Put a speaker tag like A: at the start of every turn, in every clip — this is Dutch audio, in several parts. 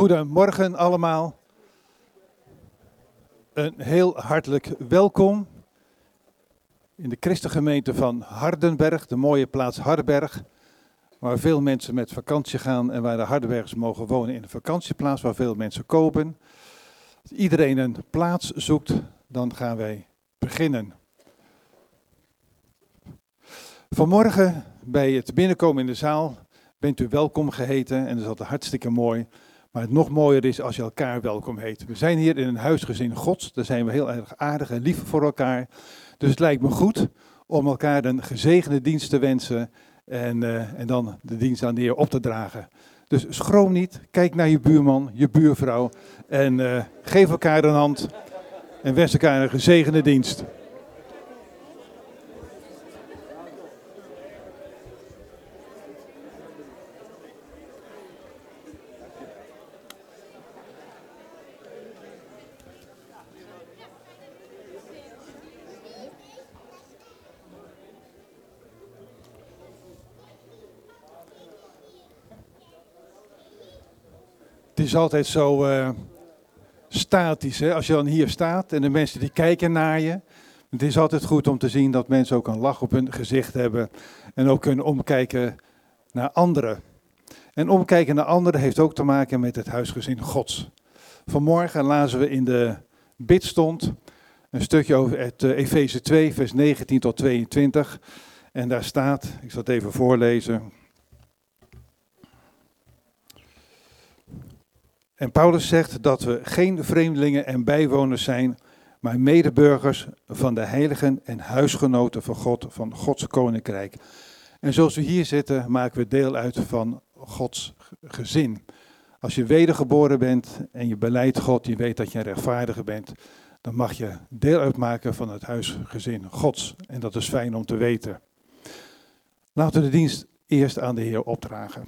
A: Goedemorgen allemaal. Een heel hartelijk welkom in de christengemeente van Hardenberg, de mooie plaats Hardenberg, waar veel mensen met vakantie gaan en waar de Hardenbergers mogen wonen in een vakantieplaats waar veel mensen kopen. Als iedereen een plaats zoekt, dan gaan wij beginnen. Vanmorgen bij het binnenkomen in de zaal bent u welkom geheten en dat is altijd hartstikke mooi. Maar het nog mooier is als je elkaar welkom heet. We zijn hier in een huisgezin Gods. Daar zijn we heel erg aardig en lief voor elkaar. Dus het lijkt me goed om elkaar een gezegende dienst te wensen. En, uh, en dan de dienst aan de Heer op te dragen. Dus schroom niet. Kijk naar je buurman, je buurvrouw. En uh, geef elkaar een hand. En wens elkaar een gezegende dienst. Is altijd zo uh, statisch. Hè? Als je dan hier staat en de mensen die kijken naar je. Het is altijd goed om te zien dat mensen ook een lach op hun gezicht hebben. En ook kunnen omkijken naar anderen. En omkijken naar anderen heeft ook te maken met het huisgezin Gods. Vanmorgen lazen we in de bidstond een stukje over het uh, Efeze 2, vers 19 tot 22. En daar staat, ik zal het even voorlezen. En Paulus zegt dat we geen vreemdelingen en bijwoners zijn, maar medeburgers van de heiligen en huisgenoten van God, van Gods koninkrijk. En zoals we hier zitten, maken we deel uit van Gods gezin. Als je wedergeboren bent en je beleidt God, je weet dat je een rechtvaardige bent, dan mag je deel uitmaken van het huisgezin Gods. En dat is fijn om te weten. Laten we de dienst eerst aan de Heer opdragen.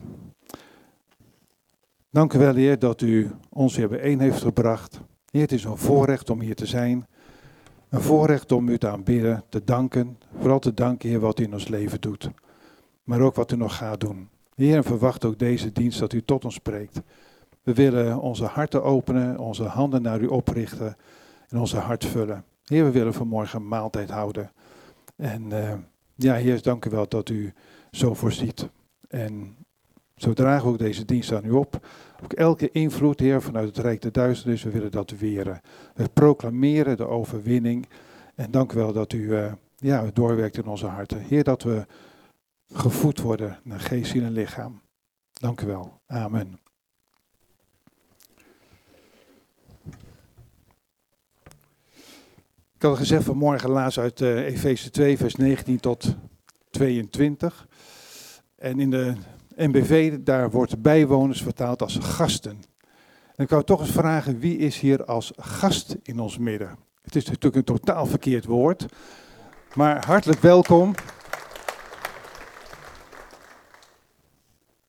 A: Dank u wel, Heer, dat u ons weer bijeen heeft gebracht. Heer, het is een voorrecht om hier te zijn. Een voorrecht om u te aanbidden, te danken. Vooral te danken, Heer, wat u in ons leven doet. Maar ook wat u nog gaat doen. Heer, en verwacht ook deze dienst dat u tot ons spreekt. We willen onze harten openen, onze handen naar u oprichten en onze hart vullen. Heer, we willen vanmorgen maaltijd houden. En uh, ja, Heer, dank u wel dat u zo voorziet. En zo dragen we ook deze dienst aan u op. Ook elke invloed, Heer, vanuit het Rijk der Duisternis, we willen dat weren. We proclameren de overwinning. En dank u wel dat u uh, ja, doorwerkt in onze harten. Heer, dat we gevoed worden naar geest, ziel en lichaam. Dank u wel. Amen. Ik had gezegd vanmorgen laatst uit uh, Efeze 2, vers 19 tot 22. En in de NBV, daar wordt bijwoners vertaald als gasten. En ik wou toch eens vragen, wie is hier als gast in ons midden? Het is natuurlijk een totaal verkeerd woord, maar hartelijk welkom.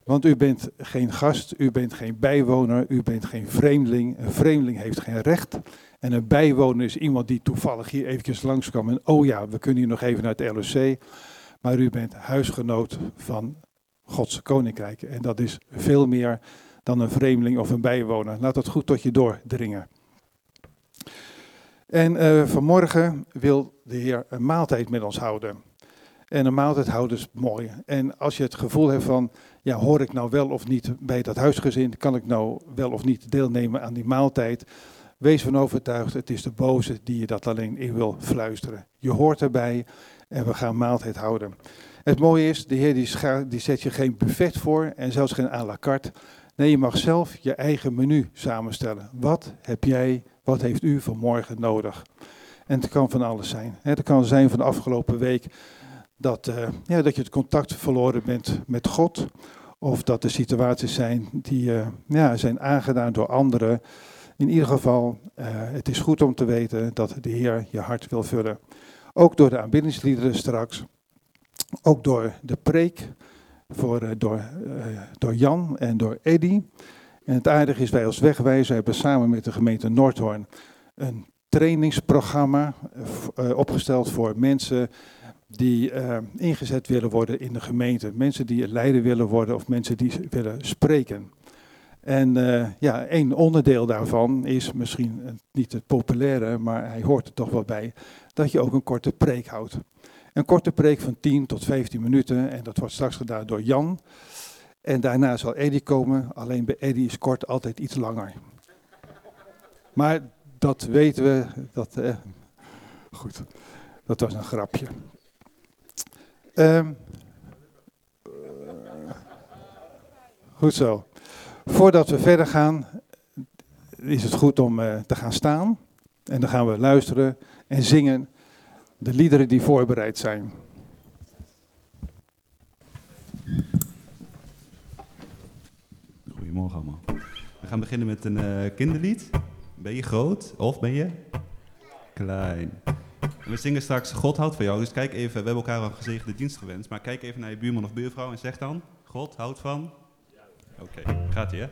A: Want u bent geen gast, u bent geen bijwoner, u bent geen vreemdeling. Een vreemdeling heeft geen recht. En een bijwoner is iemand die toevallig hier eventjes langskwam. En oh ja, we kunnen hier nog even naar het LOC. Maar u bent huisgenoot van Gods koninkrijk. En dat is veel meer dan een vreemdeling of een bijwoner. Laat dat goed tot je doordringen. En uh, vanmorgen wil de Heer een maaltijd met ons houden. En een maaltijd houden is mooi. En als je het gevoel hebt van, ja, hoor ik nou wel of niet bij dat huisgezin, kan ik nou wel of niet deelnemen aan die maaltijd? Wees van overtuigd, het is de boze die je dat alleen in wil fluisteren. Je hoort erbij en we gaan maaltijd houden. Het mooie is, de Heer die, die zet je geen buffet voor en zelfs geen à la carte. Nee, je mag zelf je eigen menu samenstellen. Wat heb jij, wat heeft u vanmorgen nodig? En het kan van alles zijn. Het kan zijn van de afgelopen week dat, uh, ja, dat je het contact verloren bent met God. Of dat er situaties zijn die uh, ja, zijn aangedaan door anderen. In ieder geval, uh, het is goed om te weten dat de Heer je hart wil vullen. Ook door de aanbiddingsliederen straks. Ook door de preek, voor, uh, door, uh, door Jan en door Eddy. En het aardige is, wij als wegwijzer hebben samen met de gemeente Noordhoorn een trainingsprogramma uh, opgesteld voor mensen die ingezet willen worden in de gemeente. Mensen die leider willen worden of mensen die willen spreken. En uh, ja, één onderdeel daarvan is misschien niet het populaire, maar hij hoort er toch wel bij, dat je ook een korte preek houdt. Een korte preek van 10 tot 15 minuten en dat wordt straks gedaan door Jan. En daarna zal Eddie komen, alleen bij Eddie is kort altijd iets langer. Maar dat weten we, dat, eh, goed, dat was een grapje. Um, goed zo. Voordat we verder gaan, is het goed om uh, te gaan staan. En dan gaan we luisteren en zingen de liederen die voorbereid zijn.
B: Goedemorgen allemaal. We gaan beginnen met een uh, kinderlied. Ben je groot of ben je klein? We zingen straks God houdt van jou. Dus kijk even, we hebben elkaar al gezegende dienst gewenst. Maar kijk even naar je buurman of buurvrouw en zeg dan: God houdt van. Oké, gaat ie hè?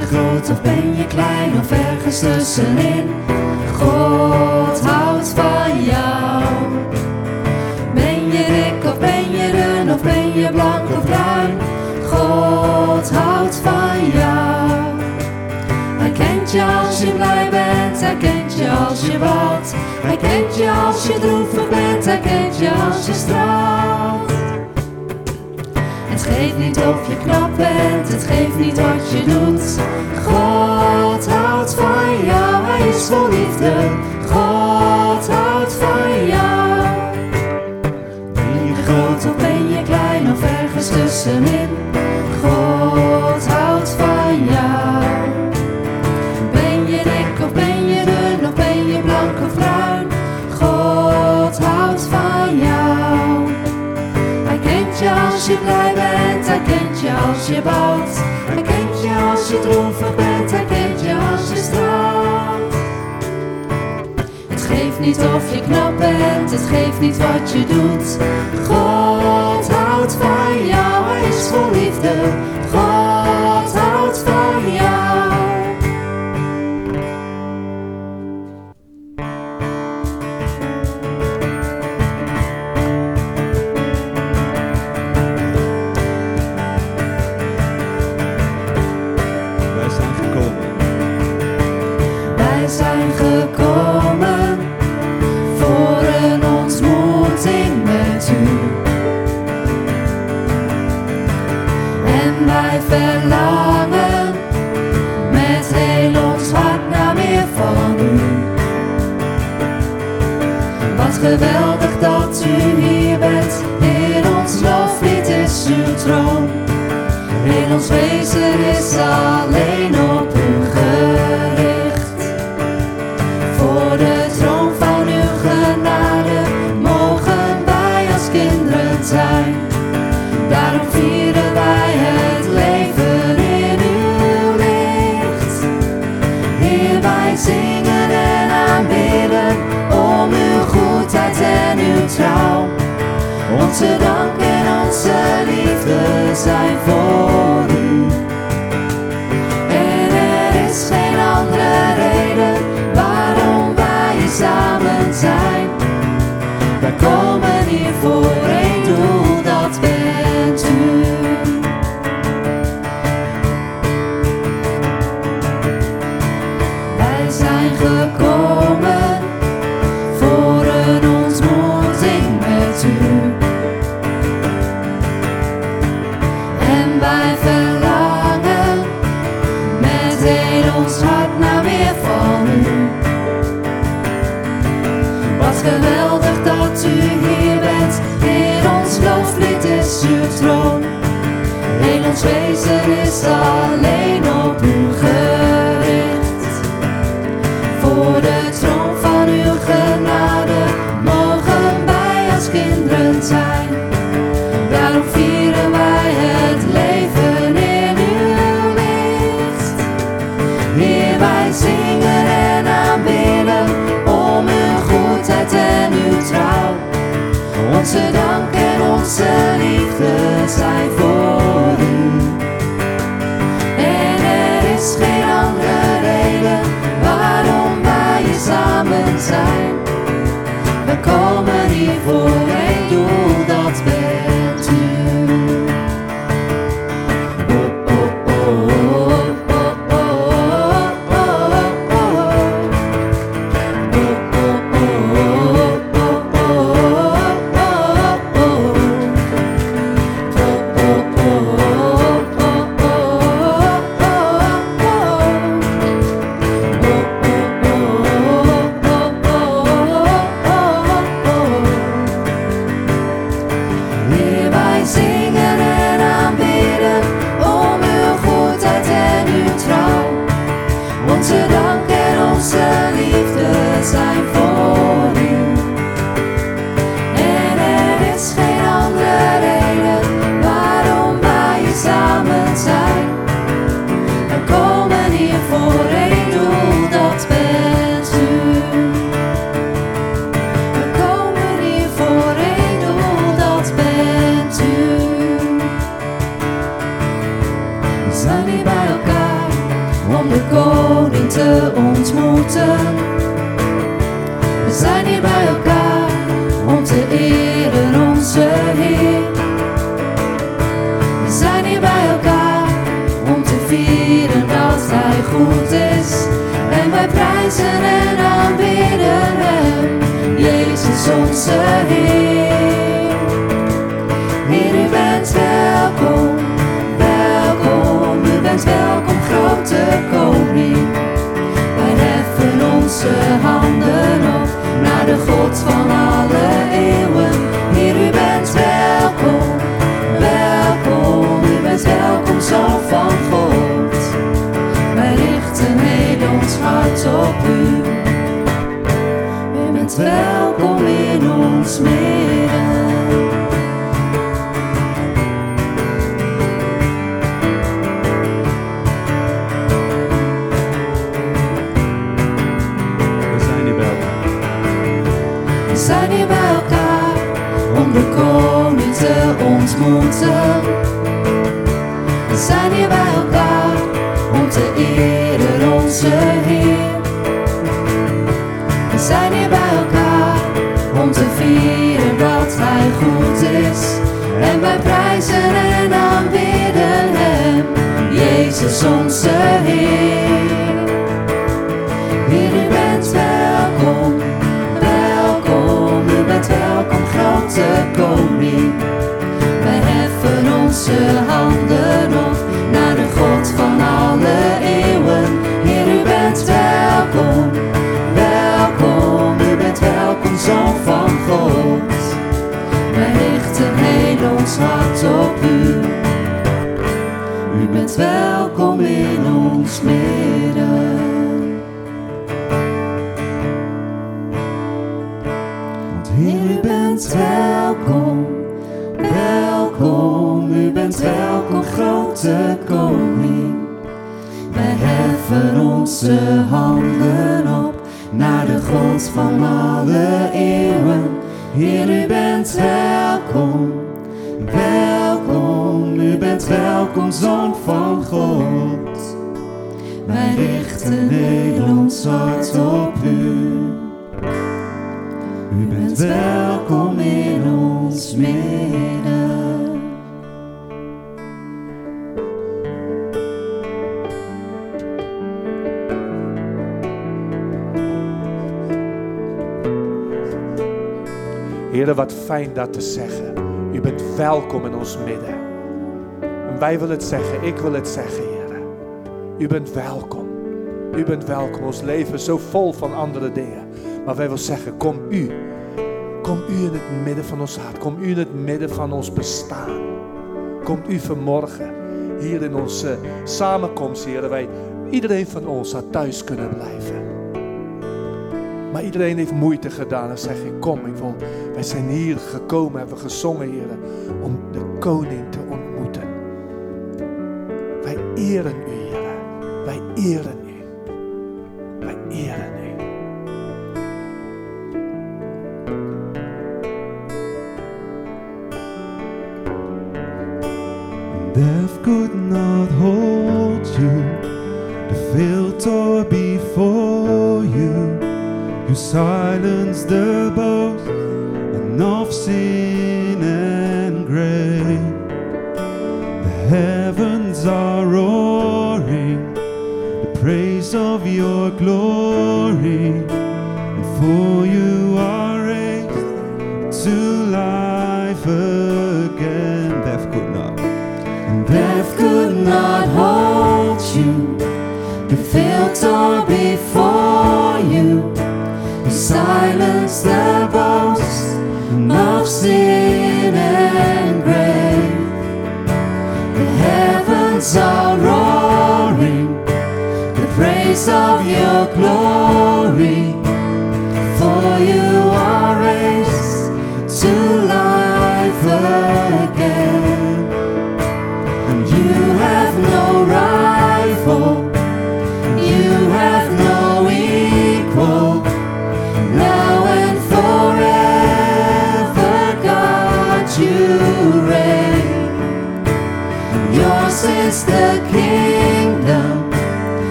C: Je groot of ben je klein of ergens tussenin? God houdt van jou. Ben je dik of ben je dun of ben je blank of bruin? God houdt van jou. Hij kent je als je blij bent, hij kent je als je baalt. Hij kent je als je droevig bent, hij kent je als je straalt. Geeft niet of je knap bent, het geeft niet wat je doet. God houdt van jou, hij is vol liefde. God houdt van jou. Ben je groot of ben je klein of ergens tussenin? Als je blij bent, hij kent je als je bouwt. Hij kent je als je droevig bent, hij kent je als je straalt. Het geeft niet of je knap bent, het geeft niet wat je doet. God houdt van jou, hij is vol liefde. God houdt van jou. Geweldig dat u hier bent, in ons loflied is uw troon. Heel ons wezen is alleen op zijn voor u. En er is geen andere reden waarom wij samen zijn. Wij komen hier voor één doel, dat bent u. alleen op u gericht. Voor de troon van uw genade mogen wij als kinderen zijn. Daarom vieren wij het leven in uw licht. Heer, wij zingen en aanbidden om uw goedheid en uw trouw. Onze dank en onze liefde zijn voor komen hier voor Heer, u bent welkom, welkom, u bent welkom, Zoon van God. Wij richten heel ons hart op u. U bent welkom in ons midden.
D: Heren, wat fijn dat te zeggen. U bent welkom in ons midden. En wij willen het zeggen, ik wil het zeggen, Heren. U bent welkom. U bent welkom. Ons leven is zo vol van andere dingen. Maar wij willen zeggen, kom u. Kom u in het midden van ons hart. Kom u in het midden van ons bestaan. Komt u vanmorgen hier in onze samenkomst, Heren. Wij, iedereen van ons had thuis kunnen blijven. Maar iedereen heeft moeite gedaan en zeg ik, kom, ik wil, wij zijn hier gekomen, hebben gezongen, heren, om de koning te ontmoeten. Wij eren u, heren. Wij eren u. Wij eren u.
B: Death could not hold you, the filter before you. You silenced the
C: So.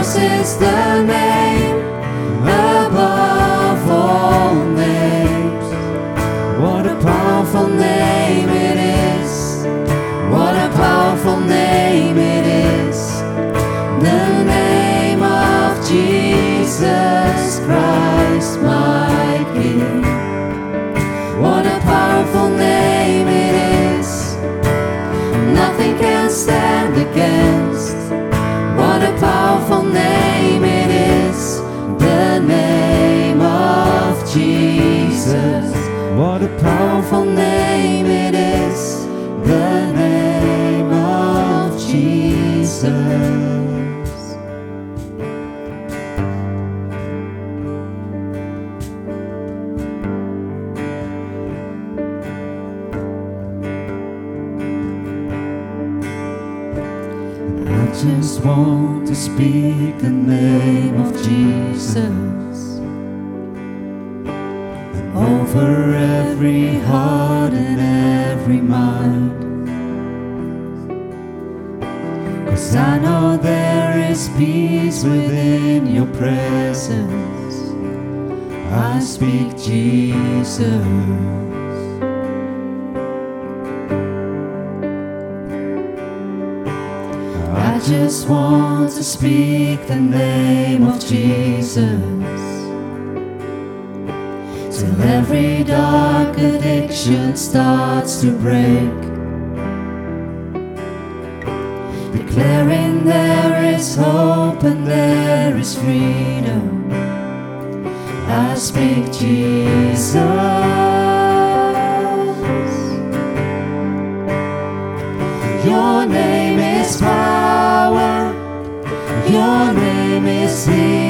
C: Yours is the man. Till every dark addiction starts to break. Declaring there is hope and there is freedom. I speak Jesus. Your name is power. Your name is healing.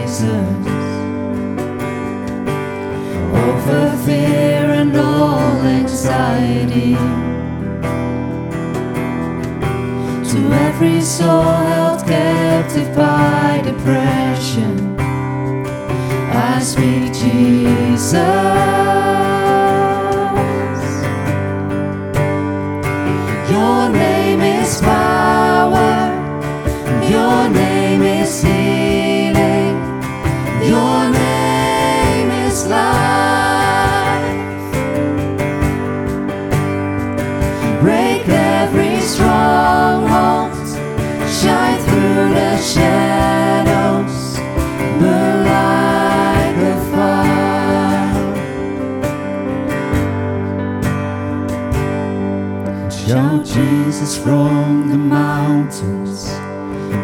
C: to every soul held captive by depression. I speak Jesus. from the mountains,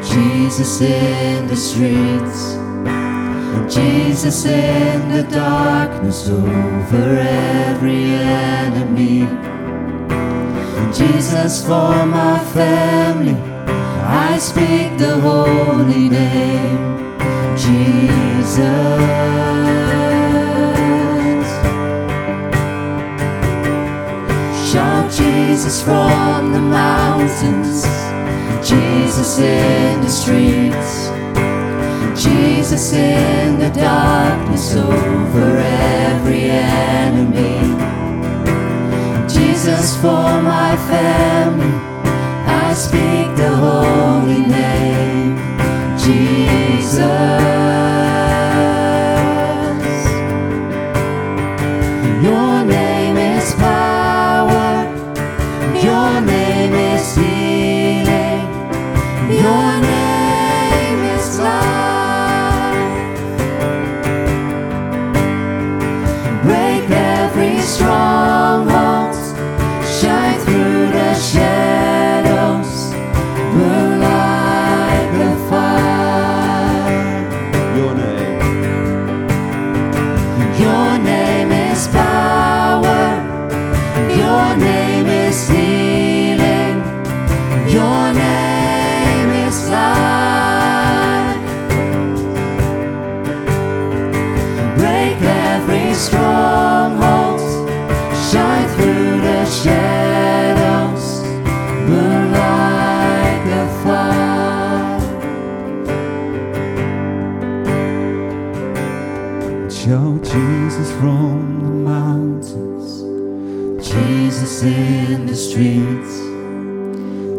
C: Jesus in the streets, Jesus in the darkness over every enemy, Jesus for my family, I speak the holy name, Jesus. Jesus from the mountains, Jesus in the streets, Jesus in the darkness over every enemy, Jesus for my family. I speak the holy name, Jesus.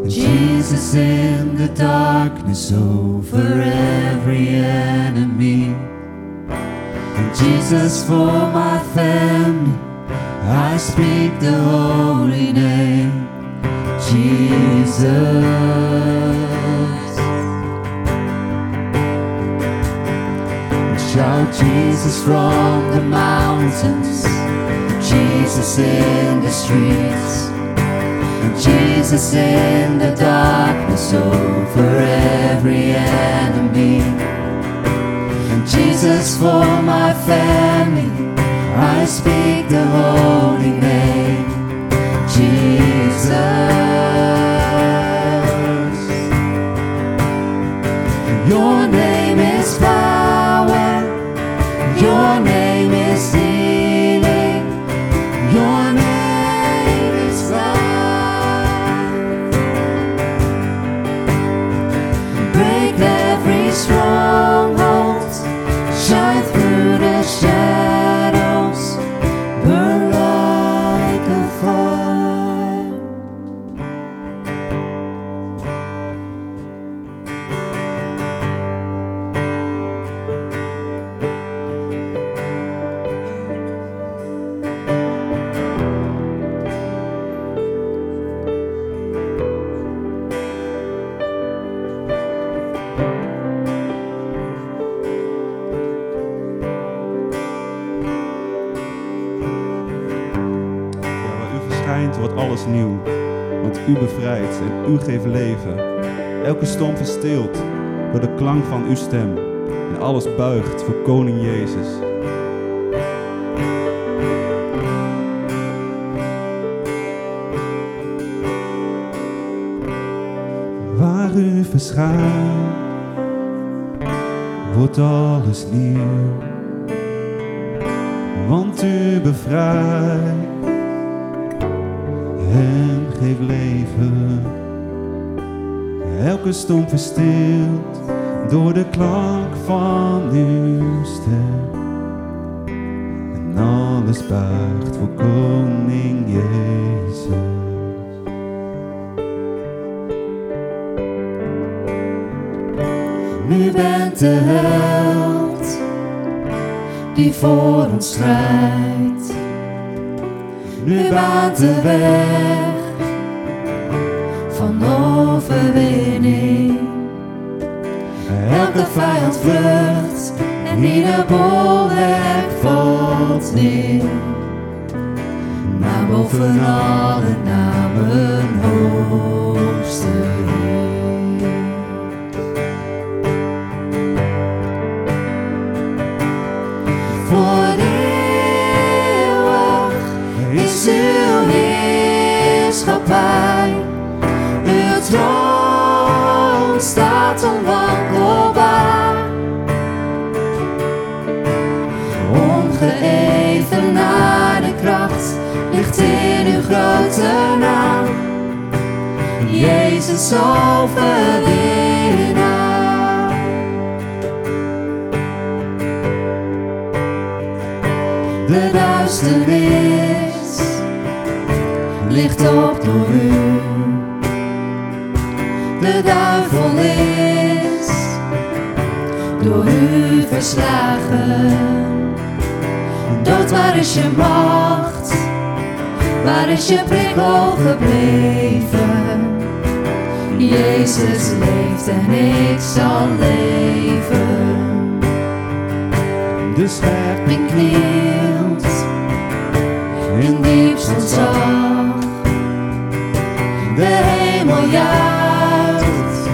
B: Jesus
C: in the darkness over every enemy, and Jesus for my family. I speak the holy name, Jesus. Shout Jesus from the mountains, Jesus in the streets, Jesus in the darkness over every enemy, Jesus for my family. I speak the holy name, Jesus.
B: En u geeft leven. Elke storm verstilt door de klank van uw stem. En alles buigt voor Koning Jezus. Waar u verschijnt, wordt alles nieuw. Want u bevrijdt en geeft leven. Elke stom verstilt door de klank van uw stem. En alles buigt voor Koning Jezus.
C: U bent de held die voor ons strijdt. U baant de weg Elke vijand vlucht en ieder bolwerk valt neer. Maar boven alle namen hoogste Jezus overwinnaar. De duisternis ligt op door u. De duivel is door u verslagen. Dood, waar is je macht? Waar is je prikkel gebleven? Jezus leeft en ik zal leven.
B: De schepping
C: knielt in diepst ontzag. De hemel juicht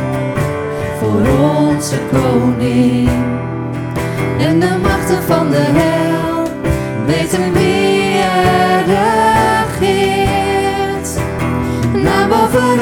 C: voor onze koning. En de machten van de hel weten wie er regeert. Naar boven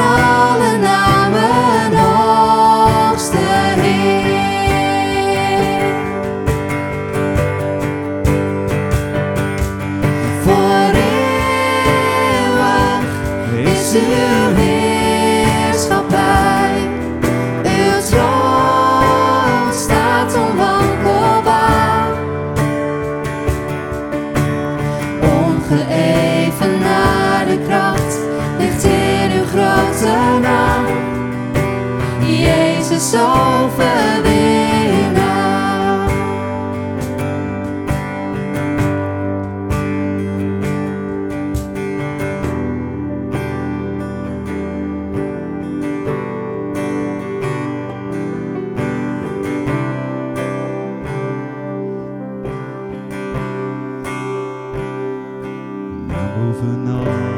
B: naar boven alle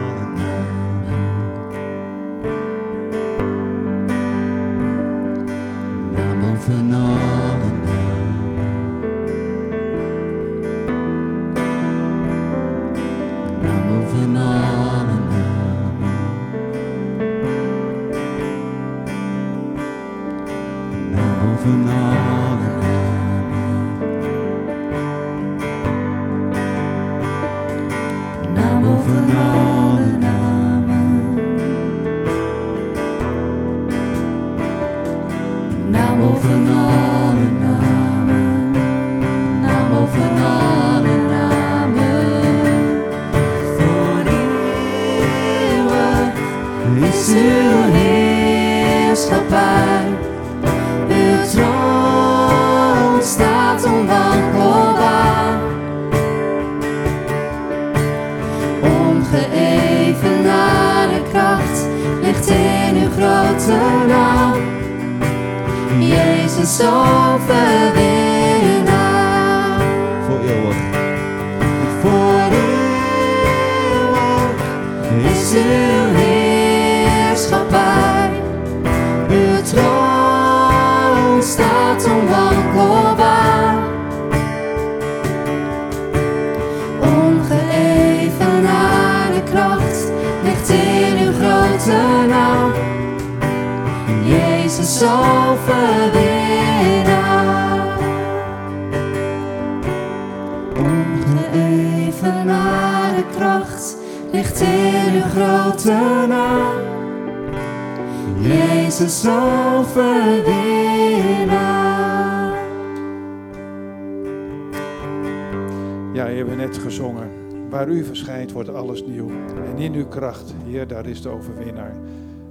A: verschijnt wordt alles nieuw. En in uw kracht, Heer, daar is de overwinnaar.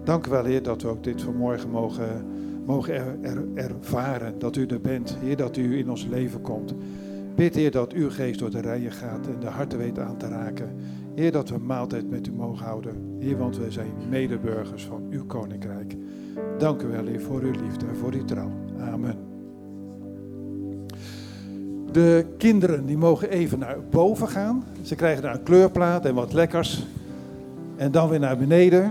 A: Dank u wel, Heer, dat we ook dit vanmorgen mogen, mogen er- er- ervaren. Dat u er bent, Heer, dat u in ons leven komt. Bid, Heer, dat uw geest door de rijen gaat en de harten weet aan te raken. Heer, dat we maaltijd met u mogen houden. Heer, want we zijn medeburgers van uw koninkrijk. Dank u wel, Heer, voor uw liefde en voor uw trouw. Amen. De kinderen die mogen even naar boven gaan. Ze krijgen daar een kleurplaat en wat lekkers. En dan weer naar beneden.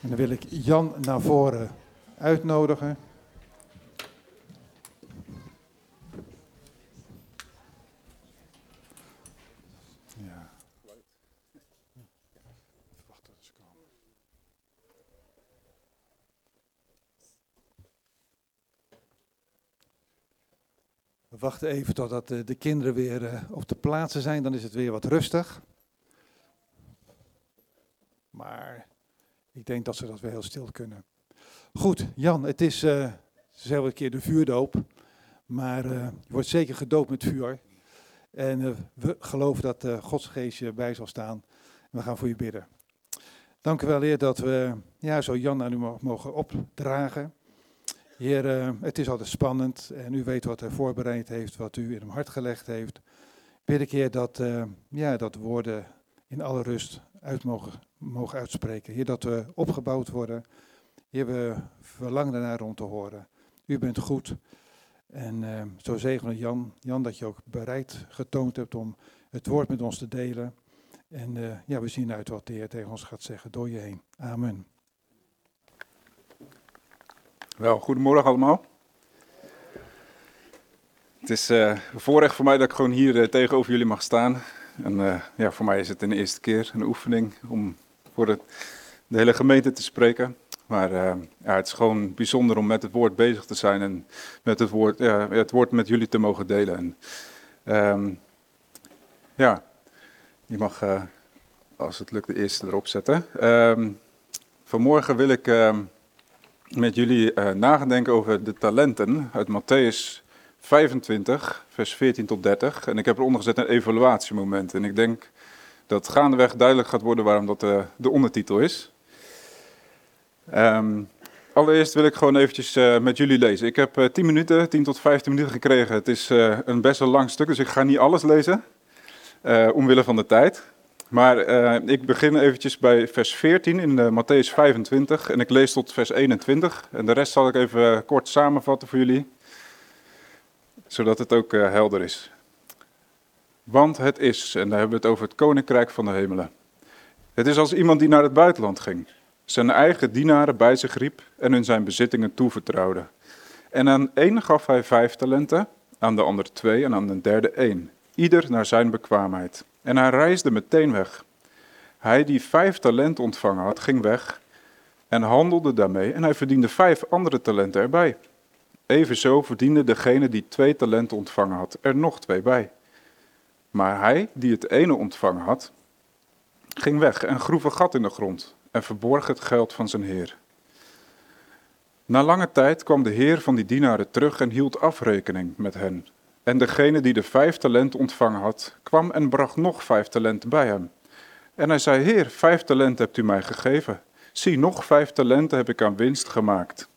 A: En dan wil ik Jan naar voren uitnodigen. Even totdat de, de kinderen weer eh, op de plaatsen zijn. Dan is het weer wat rustig. Maar ik denk dat ze dat weer heel stil kunnen. Goed, Jan, het is, eh het is elke keer de vuurdoop. Maar eh, je wordt zeker gedoopt met vuur. En eh, we geloven dat eh Gods je bij zal staan. We gaan voor je bidden. Dank u wel, Heer, dat we ja, zo Jan aan u mo- mogen opdragen. Heer, eh, het is altijd spannend en u weet wat hij voorbereid heeft, wat u in hem hart gelegd heeft. Bid ik, Heer, dat, eh, ja, dat woorden in alle rust uit mogen, mogen uitspreken. Heer, dat we opgebouwd worden. Heer, we verlangen ernaar om te horen. U bent goed. En eh, zo zegenen Jan, Jan, dat je ook bereid getoond hebt om het woord met ons te delen. En ja, we zien uit wat de Heer tegen ons gaat zeggen door je heen. Amen.
E: Wel, goedemorgen allemaal. Het is een voorrecht voor mij dat ik gewoon hier eh, tegenover jullie mag staan. En eh, ja, voor mij is het een eerste keer een oefening om voor het- de hele gemeente te spreken. Maar ja, het is gewoon bijzonder om met het woord bezig te zijn en met het woord, het woord met jullie te mogen delen. En, ehm, ja, je mag, als het lukt, de eerste erop zetten. Ehm, vanmorgen wil ik... met jullie eh nagedenken over de talenten uit Matthäus 25, vers 14 tot 30. En ik heb eronder gezet een evaluatiemoment. En ik denk dat gaandeweg duidelijk gaat worden waarom dat eh, de ondertitel is. Ehm, allereerst wil ik gewoon eventjes eh, met jullie lezen. Ik heb eh 10 minuten, 10 tot 15 minuten gekregen. Het is een best wel lang stuk, dus ik ga niet alles lezen. omwille van de tijd. Maar eh, ik begin eventjes bij vers 14 in uh, Matthäus 25 en ik lees tot vers 21. En de rest zal ik even eh, kort samenvatten voor jullie, zodat het ook helder is. Want het is, en daar hebben we het over het koninkrijk van de hemelen. Het is als iemand die naar het buitenland ging, zijn eigen dienaren bij zich riep en hun zijn bezittingen toevertrouwde. En aan één gaf hij vijf talenten, aan de ander twee en aan de derde één, ieder naar zijn bekwaamheid. En hij reisde meteen weg. Hij die vijf talenten ontvangen had, ging weg en handelde daarmee en hij verdiende vijf andere talenten erbij. Evenzo verdiende degene die twee talenten ontvangen had er nog twee bij. Maar hij die het ene ontvangen had, ging weg en groef een gat in de grond en verborg het geld van zijn heer. Na lange tijd kwam de heer van die dienaren terug en hield afrekening met hen. En degene die de vijf talenten ontvangen had, kwam en bracht nog vijf talenten bij hem. En hij zei, Heer, vijf talenten hebt u mij gegeven. Zie, nog vijf talenten heb ik aan winst gemaakt.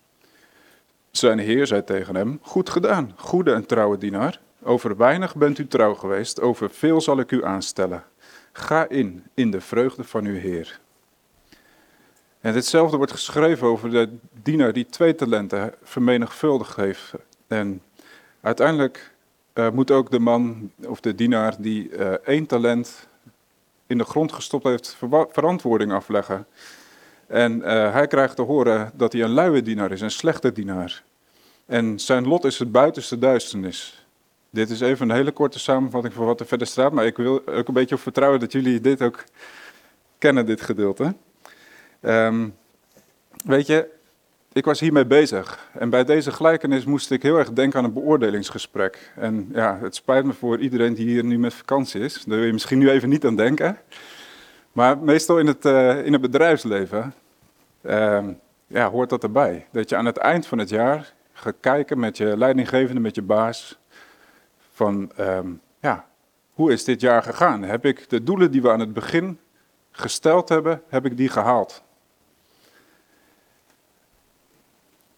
E: Zijn heer zei tegen hem, goed gedaan, goede en trouwe dienaar. Over weinig bent u trouw geweest, over veel zal ik u aanstellen. Ga in, in de vreugde van uw heer. En hetzelfde wordt geschreven over de dienaar die twee talenten vermenigvuldigd heeft. En uiteindelijk uh, moet ook de man of de dienaar die uh, één talent in de grond gestopt heeft, ver verantwoording afleggen. En uh, hij krijgt te horen dat hij een luie dienaar is, een slechte dienaar. En zijn lot is het buitenste duisternis. Dit is even een hele korte samenvatting van wat er verder staat, maar ik wil ook een beetje op vertrouwen dat jullie dit ook kennen, dit gedeelte. Um, weet je, ik was hiermee bezig. En bij deze gelijkenis moest ik heel erg denken aan een beoordelingsgesprek. En ja, het spijt me voor iedereen die hier nu met vakantie is. Daar wil je misschien nu even niet aan denken. Maar meestal in het, uh, in het bedrijfsleven uh, ja, hoort dat erbij. Dat je aan het eind van het jaar gaat kijken met je leidinggevende, met je baas. Van, um, ja, hoe is dit jaar gegaan? Heb ik de doelen die we aan het begin gesteld hebben, heb ik die gehaald?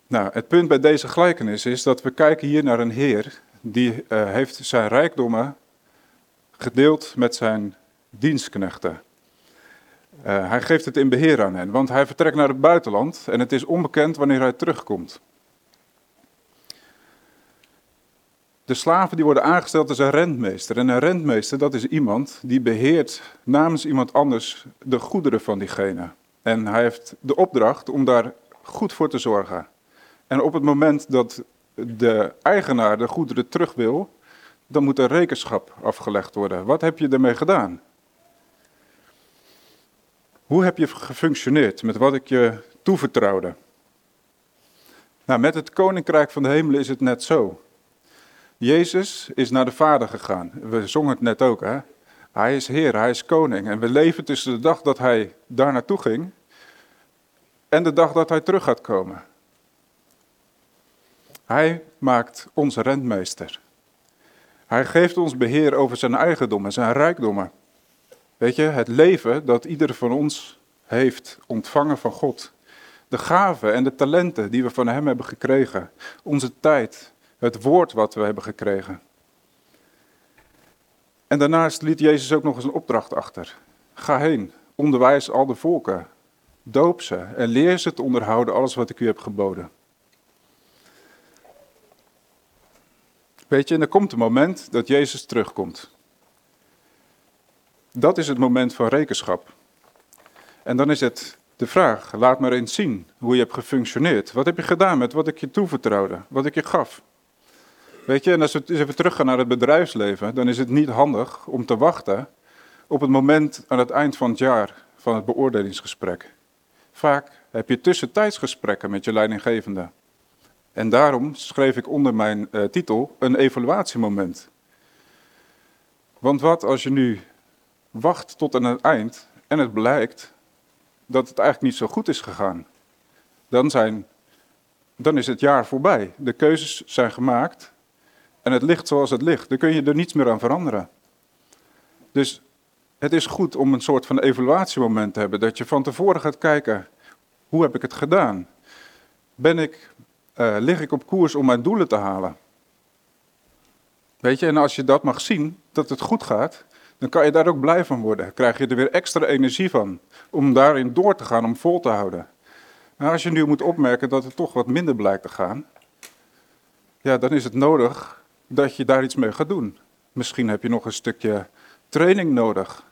E: Nou, het punt bij deze gelijkenis is dat we kijken hier naar een heer die uh, heeft zijn rijkdommen gedeeld met zijn dienstknechten. Uh, hij geeft het in beheer aan hen, want hij vertrekt naar het buitenland en het is onbekend wanneer hij terugkomt. De slaven die worden aangesteld als een rentmeester. En een rentmeester, dat is iemand die beheert namens iemand anders de goederen van diegene. En hij heeft de opdracht om daar goed voor te zorgen. En op het moment dat de eigenaar de goederen terug wil, dan moet er rekenschap afgelegd worden. Wat heb je ermee gedaan? Hoe heb je gefunctioneerd met wat ik je toevertrouwde? Nou, met het koninkrijk van de hemelen is het net zo. Jezus is naar de Vader gegaan. We zongen het net ook, hè? Hij is Heer, hij is koning. En we leven tussen de dag dat hij daar naartoe ging en de dag dat hij terug gaat komen. Hij maakt ons rentmeester. Hij geeft ons beheer over zijn eigendommen, zijn rijkdommen. Weet je, het leven dat ieder van ons heeft ontvangen van God. De gaven en de talenten die we van Hem hebben gekregen. Onze tijd, het woord wat we hebben gekregen. En daarnaast liet Jezus ook nog eens een opdracht achter. Ga heen, onderwijs al de volken, doop ze en leer ze te onderhouden alles wat ik u heb geboden. Weet je, en er komt een moment dat Jezus terugkomt. Dat is het moment van rekenschap. En dan is het de vraag, laat maar eens zien hoe je hebt gefunctioneerd. Wat heb je gedaan met wat ik je toevertrouwde, wat ik je gaf? Weet je, en als we even teruggaan naar het bedrijfsleven, dan is het niet handig om te wachten op het moment aan het eind van het jaar van het beoordelingsgesprek. Vaak heb je tussentijdsgesprekken met je leidinggevende. En daarom schreef ik onder mijn uh, titel een evaluatiemoment. Want wat als je nu wacht tot aan het eind en het blijkt dat het eigenlijk niet zo goed is gegaan? Dan, zijn, dan is het jaar voorbij. De keuzes zijn gemaakt en het ligt zoals het ligt. Dan kun je er niets meer aan veranderen. Dus het is goed om een soort van evaluatiemoment te hebben. Dat je van tevoren gaat kijken, hoe heb ik het gedaan? Ben ik, uh, lig ik op koers om mijn doelen te halen? Weet je, en als je dat mag zien, dat het goed gaat, dan kan je daar ook blij van worden. Krijg je er weer extra energie van om daarin door te gaan, om vol te houden. Maar als je nu moet opmerken dat het toch wat minder blijkt te gaan, ja, dan is het nodig dat je daar iets mee gaat doen. Misschien heb je nog een stukje training nodig.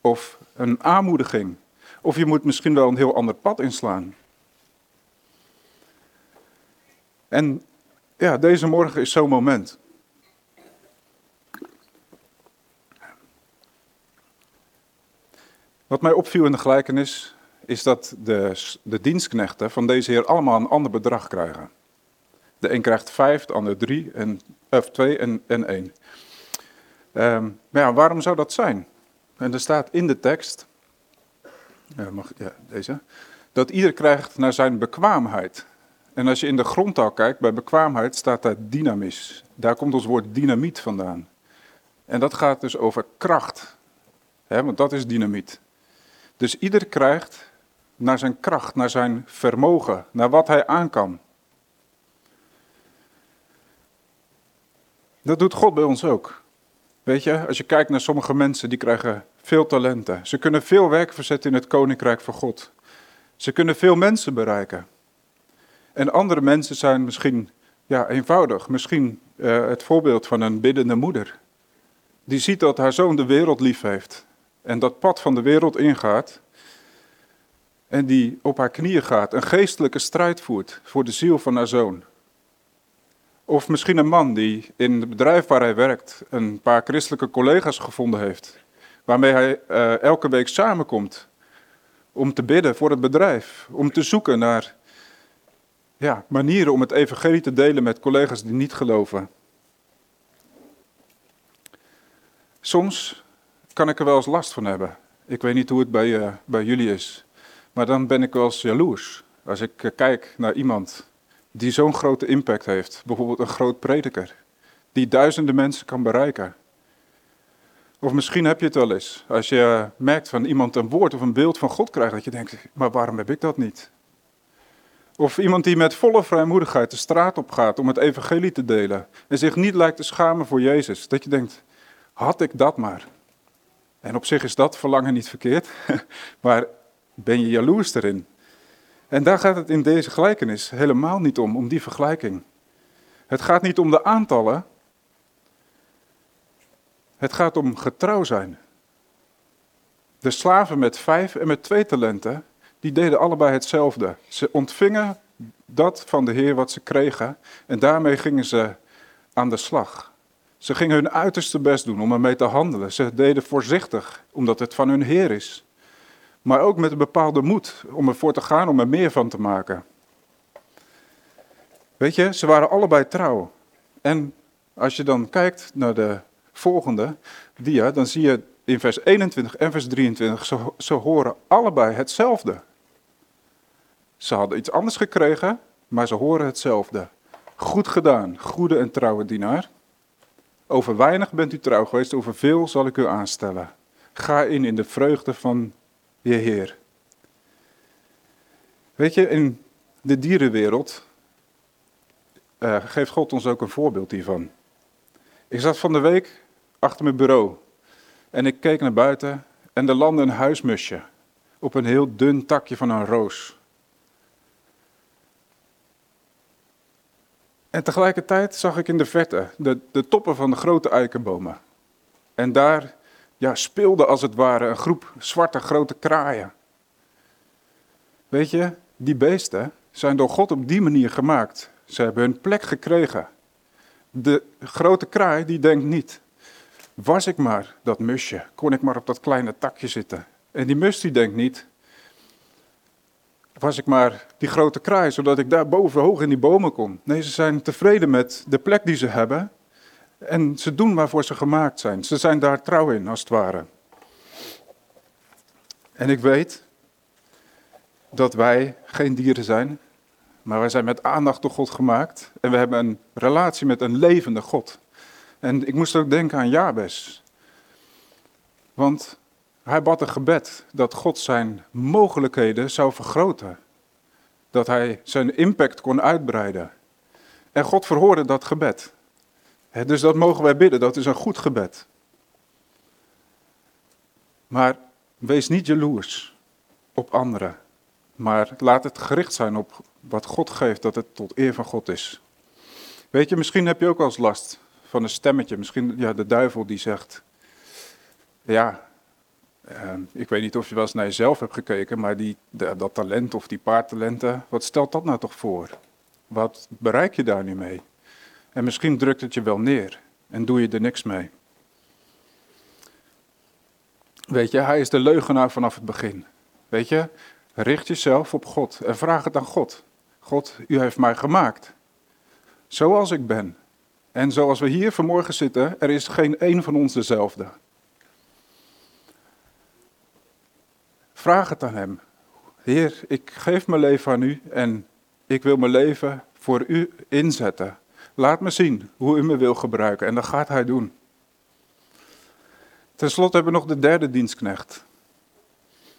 E: Of een aanmoediging. Of je moet misschien wel een heel ander pad inslaan. En ja, deze morgen is zo'n moment. Wat mij opviel in de gelijkenis is dat de, de dienstknechten van deze heer allemaal een ander bedrag krijgen. De een krijgt vijf, de ander drie, en, of twee en, en één. Um, maar ja, waarom zou dat zijn? En er staat in de tekst, mag, ja, deze, dat ieder krijgt naar zijn bekwaamheid. En als je in de grondtaal kijkt, bij bekwaamheid staat daar dynamis. Daar komt ons woord dynamiet vandaan. En dat gaat dus over kracht. Hè, want dat is dynamiet. Dus ieder krijgt naar zijn kracht, naar zijn vermogen, naar wat hij aan kan. Dat doet God bij ons ook. Weet je, als je kijkt naar sommige mensen, die krijgen veel talenten. Ze kunnen veel werk verzetten in het koninkrijk van God. Ze kunnen veel mensen bereiken. En andere mensen zijn misschien ja, eenvoudig. Misschien uh, het voorbeeld van een biddende moeder. Die ziet dat haar zoon de wereld lief heeft. En dat pad van de wereld ingaat. En die op haar knieën gaat. Een geestelijke strijd voert voor de ziel van haar zoon. Of misschien een man die in het bedrijf waar hij werkt een paar christelijke collega's gevonden heeft. Waarmee hij uh, elke week samenkomt om te bidden voor het bedrijf. Om te zoeken naar ja, manieren om het evangelie te delen met collega's die niet geloven. Soms kan ik er wel eens last van hebben. Ik weet niet hoe het bij, uh, bij jullie is. Maar dan ben ik wel eens jaloers. Als ik uh, kijk naar iemand die zo'n grote impact heeft. Bijvoorbeeld een groot prediker, die duizenden mensen kan bereiken. Of misschien heb je het wel eens, als je merkt van iemand een woord of een beeld van God krijgt, dat je denkt, maar waarom heb ik dat niet? Of iemand die met volle vrijmoedigheid de straat op gaat om het evangelie te delen en zich niet lijkt te schamen voor Jezus. Dat je denkt, had ik dat maar. En op zich is dat verlangen niet verkeerd, maar ben je jaloers erin? En daar gaat het in deze gelijkenis helemaal niet om, om die vergelijking. Het gaat niet om de aantallen. Het gaat om getrouw zijn. De slaven met vijf en met twee talenten, die deden allebei hetzelfde. Ze ontvingen dat van de Heer wat ze kregen en daarmee gingen ze aan de slag. Ze gingen hun uiterste best doen om ermee te handelen. Ze deden voorzichtig, omdat het van hun Heer is maar ook met een bepaalde moed om ervoor te gaan, om er meer van te maken. Weet je, ze waren allebei trouw. En als je dan kijkt naar de volgende dia, dan zie je in vers 21 en vers 23, ze, ze horen allebei hetzelfde. Ze hadden iets anders gekregen, maar ze horen hetzelfde. Goed gedaan, goede en trouwe dienaar. Over weinig bent u trouw geweest, over veel zal ik u aanstellen. Ga in in de vreugde van je Heer. Weet je, in de dierenwereld uh, geeft God ons ook een voorbeeld hiervan. Ik zat van de week achter mijn bureau en ik keek naar buiten en er landde een huismusje op een heel dun takje van een roos. En tegelijkertijd zag ik in de verte de, de toppen van de grote eikenbomen. En daar ja, speelde als het ware een groep zwarte grote kraaien. Weet je, die beesten zijn door God op die manier gemaakt. Ze hebben hun plek gekregen. De grote kraai die denkt niet, was ik maar dat musje, kon ik maar op dat kleine takje zitten. En die mus die denkt niet, was ik maar die grote kraai, zodat ik daar boven hoog in die bomen kom. Nee, ze zijn tevreden met de plek die ze hebben en ze doen waarvoor ze gemaakt zijn. Ze zijn daar trouw in, als het ware. En ik weet dat wij geen dieren zijn, maar wij zijn met aandacht door God gemaakt. En we hebben een relatie met een levende God. En ik moest ook denken aan Jabes. Want hij bad een gebed dat God zijn mogelijkheden zou vergroten. Dat hij zijn impact kon uitbreiden. En God verhoorde dat gebed. dus dat mogen wij bidden, dat is een goed gebed. Maar wees niet jaloers op anderen. Maar laat het gericht zijn op wat God geeft, dat het tot eer van God is. Weet je, misschien heb je ook eens last van een stemmetje. Misschien ja, de duivel die zegt, ja, uh, ik weet niet of je wel eens naar jezelf hebt gekeken, maar die, dat talent of die paar talenten, wat stelt dat nou toch voor? Wat bereik je daar nu mee? En misschien drukt het je wel neer en doe je er niks mee. Weet je, hij is de leugenaar vanaf het begin. Weet je, richt jezelf op God en vraag het aan God. God, u heeft mij gemaakt. Zoals ik ben. En zoals we hier vanmorgen zitten, er is geen één van ons dezelfde. Vraag het aan Hem. Heer, ik geef mijn leven aan U en ik wil mijn leven voor U inzetten. Laat me zien hoe U me wil gebruiken en dat gaat Hij doen. Ten slotte hebben we nog de derde dienstknecht.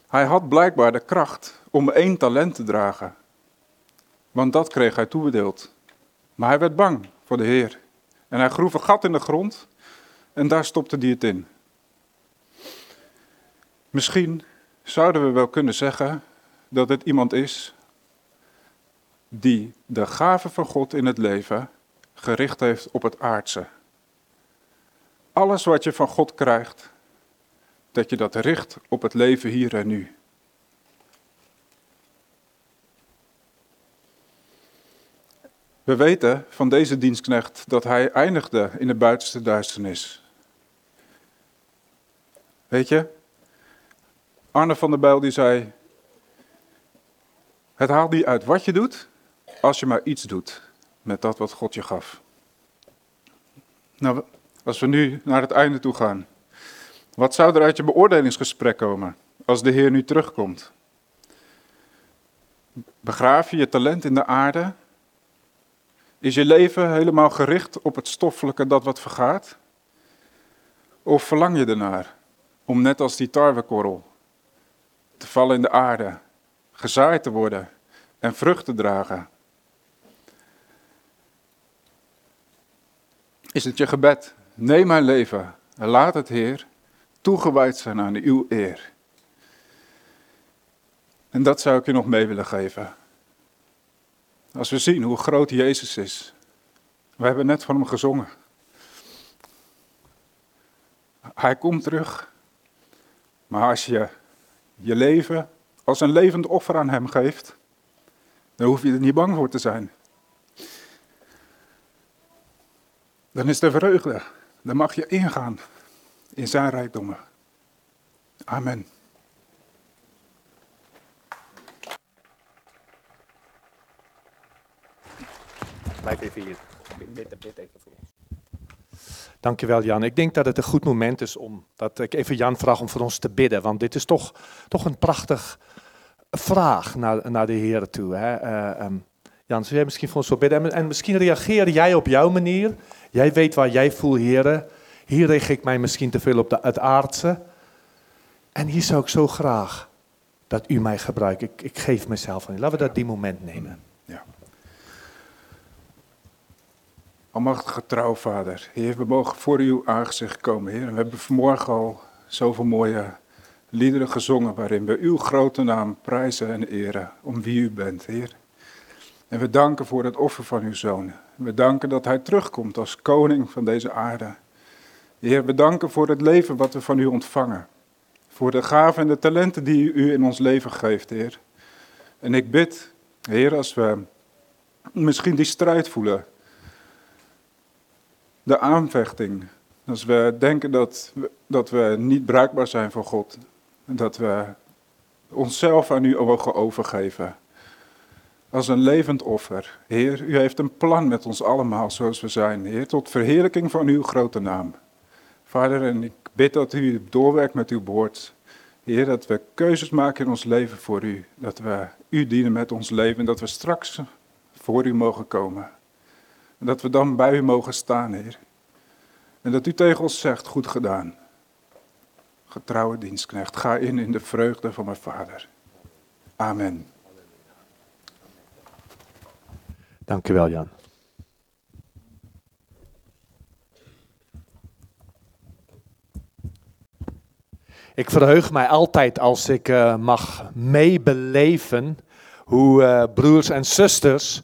E: Hij had blijkbaar de kracht om één talent te dragen. Want dat kreeg hij toebedeeld. Maar hij werd bang voor de Heer. En hij groef een gat in de grond en daar stopte hij het in. Misschien zouden we wel kunnen zeggen dat het iemand is die de gave van God in het leven gericht heeft op het aardse. Alles wat je van God krijgt, dat je dat richt op het leven hier en nu. We weten van deze dienstknecht dat hij eindigde in de buitenste duisternis. Weet je, Arne van der Bijl die zei, het haalt niet uit wat je doet, als je maar iets doet met dat wat God je gaf. Nou, als we nu naar het einde toe gaan. Wat zou er uit je beoordelingsgesprek komen als de Heer nu terugkomt? Begraaf je je talent in de aarde is je leven helemaal gericht op het stoffelijke dat wat vergaat? Of verlang je ernaar om net als die tarwekorrel te vallen in de aarde, gezaaid te worden en vrucht te dragen? Is het je gebed? Neem mijn leven en laat het Heer toegewijd zijn aan uw eer. En dat zou ik je nog mee willen geven. Als we zien hoe groot Jezus is. We hebben net van hem gezongen. Hij komt terug. Maar als je je leven als een levend offer aan hem geeft, dan hoef je er niet bang voor te zijn. Dan is de vreugde. Dan mag je ingaan in zijn rijkdommen. Amen.
D: Blijf even hier. Ons. Dankjewel Jan. Ik denk dat het een goed moment is om dat ik even Jan vraag om voor ons te bidden. Want dit is toch, toch een prachtig vraag naar, naar de Heer toe. Hè? Eh, ehm, Jan, zou jij misschien voor ons zo bidden? En, en misschien reageer jij op jouw manier. Jij weet waar jij voelt, Heer. Hier richt ik mij misschien te veel op de, het aardse. En hier zou ik zo graag dat u mij gebruikt. Ik, ik geef mezelf aan. Laten we dat die moment nemen.
E: Almachtige trouw, Vader. Heer, we mogen voor uw aangezicht komen, Heer. En we hebben vanmorgen al zoveel mooie liederen gezongen waarin we uw grote naam prijzen en eren om wie u bent, Heer. En we danken voor het offer van uw zoon. We danken dat hij terugkomt als koning van deze aarde. Heer, we danken voor het leven wat we van u ontvangen. Voor de gaven en de talenten die u in ons leven geeft, Heer. En ik bid, Heer, als we misschien die strijd voelen de aanvechting. Als we denken dat dat we niet bruikbaar zijn voor God. Dat we onszelf aan u mogen overgeven. Als een levend offer. Heer, u heeft een plan met ons allemaal zoals we zijn. Heer, tot verheerlijking van uw grote naam. Vader, en ik bid dat u doorwerkt met uw woord. Heer, dat we keuzes maken in ons leven voor u. Dat we u dienen met ons leven. En dat we straks voor u mogen komen. En dat we dan bij u mogen staan, Heer. En dat u tegen ons zegt, goed gedaan. Getrouwe dienstknecht, ga in in de vreugde van mijn Vader. Amen.
D: Dank u wel, Jan. Ik verheug mij altijd als ik uh, mag meebeleven hoe uh, broers en zusters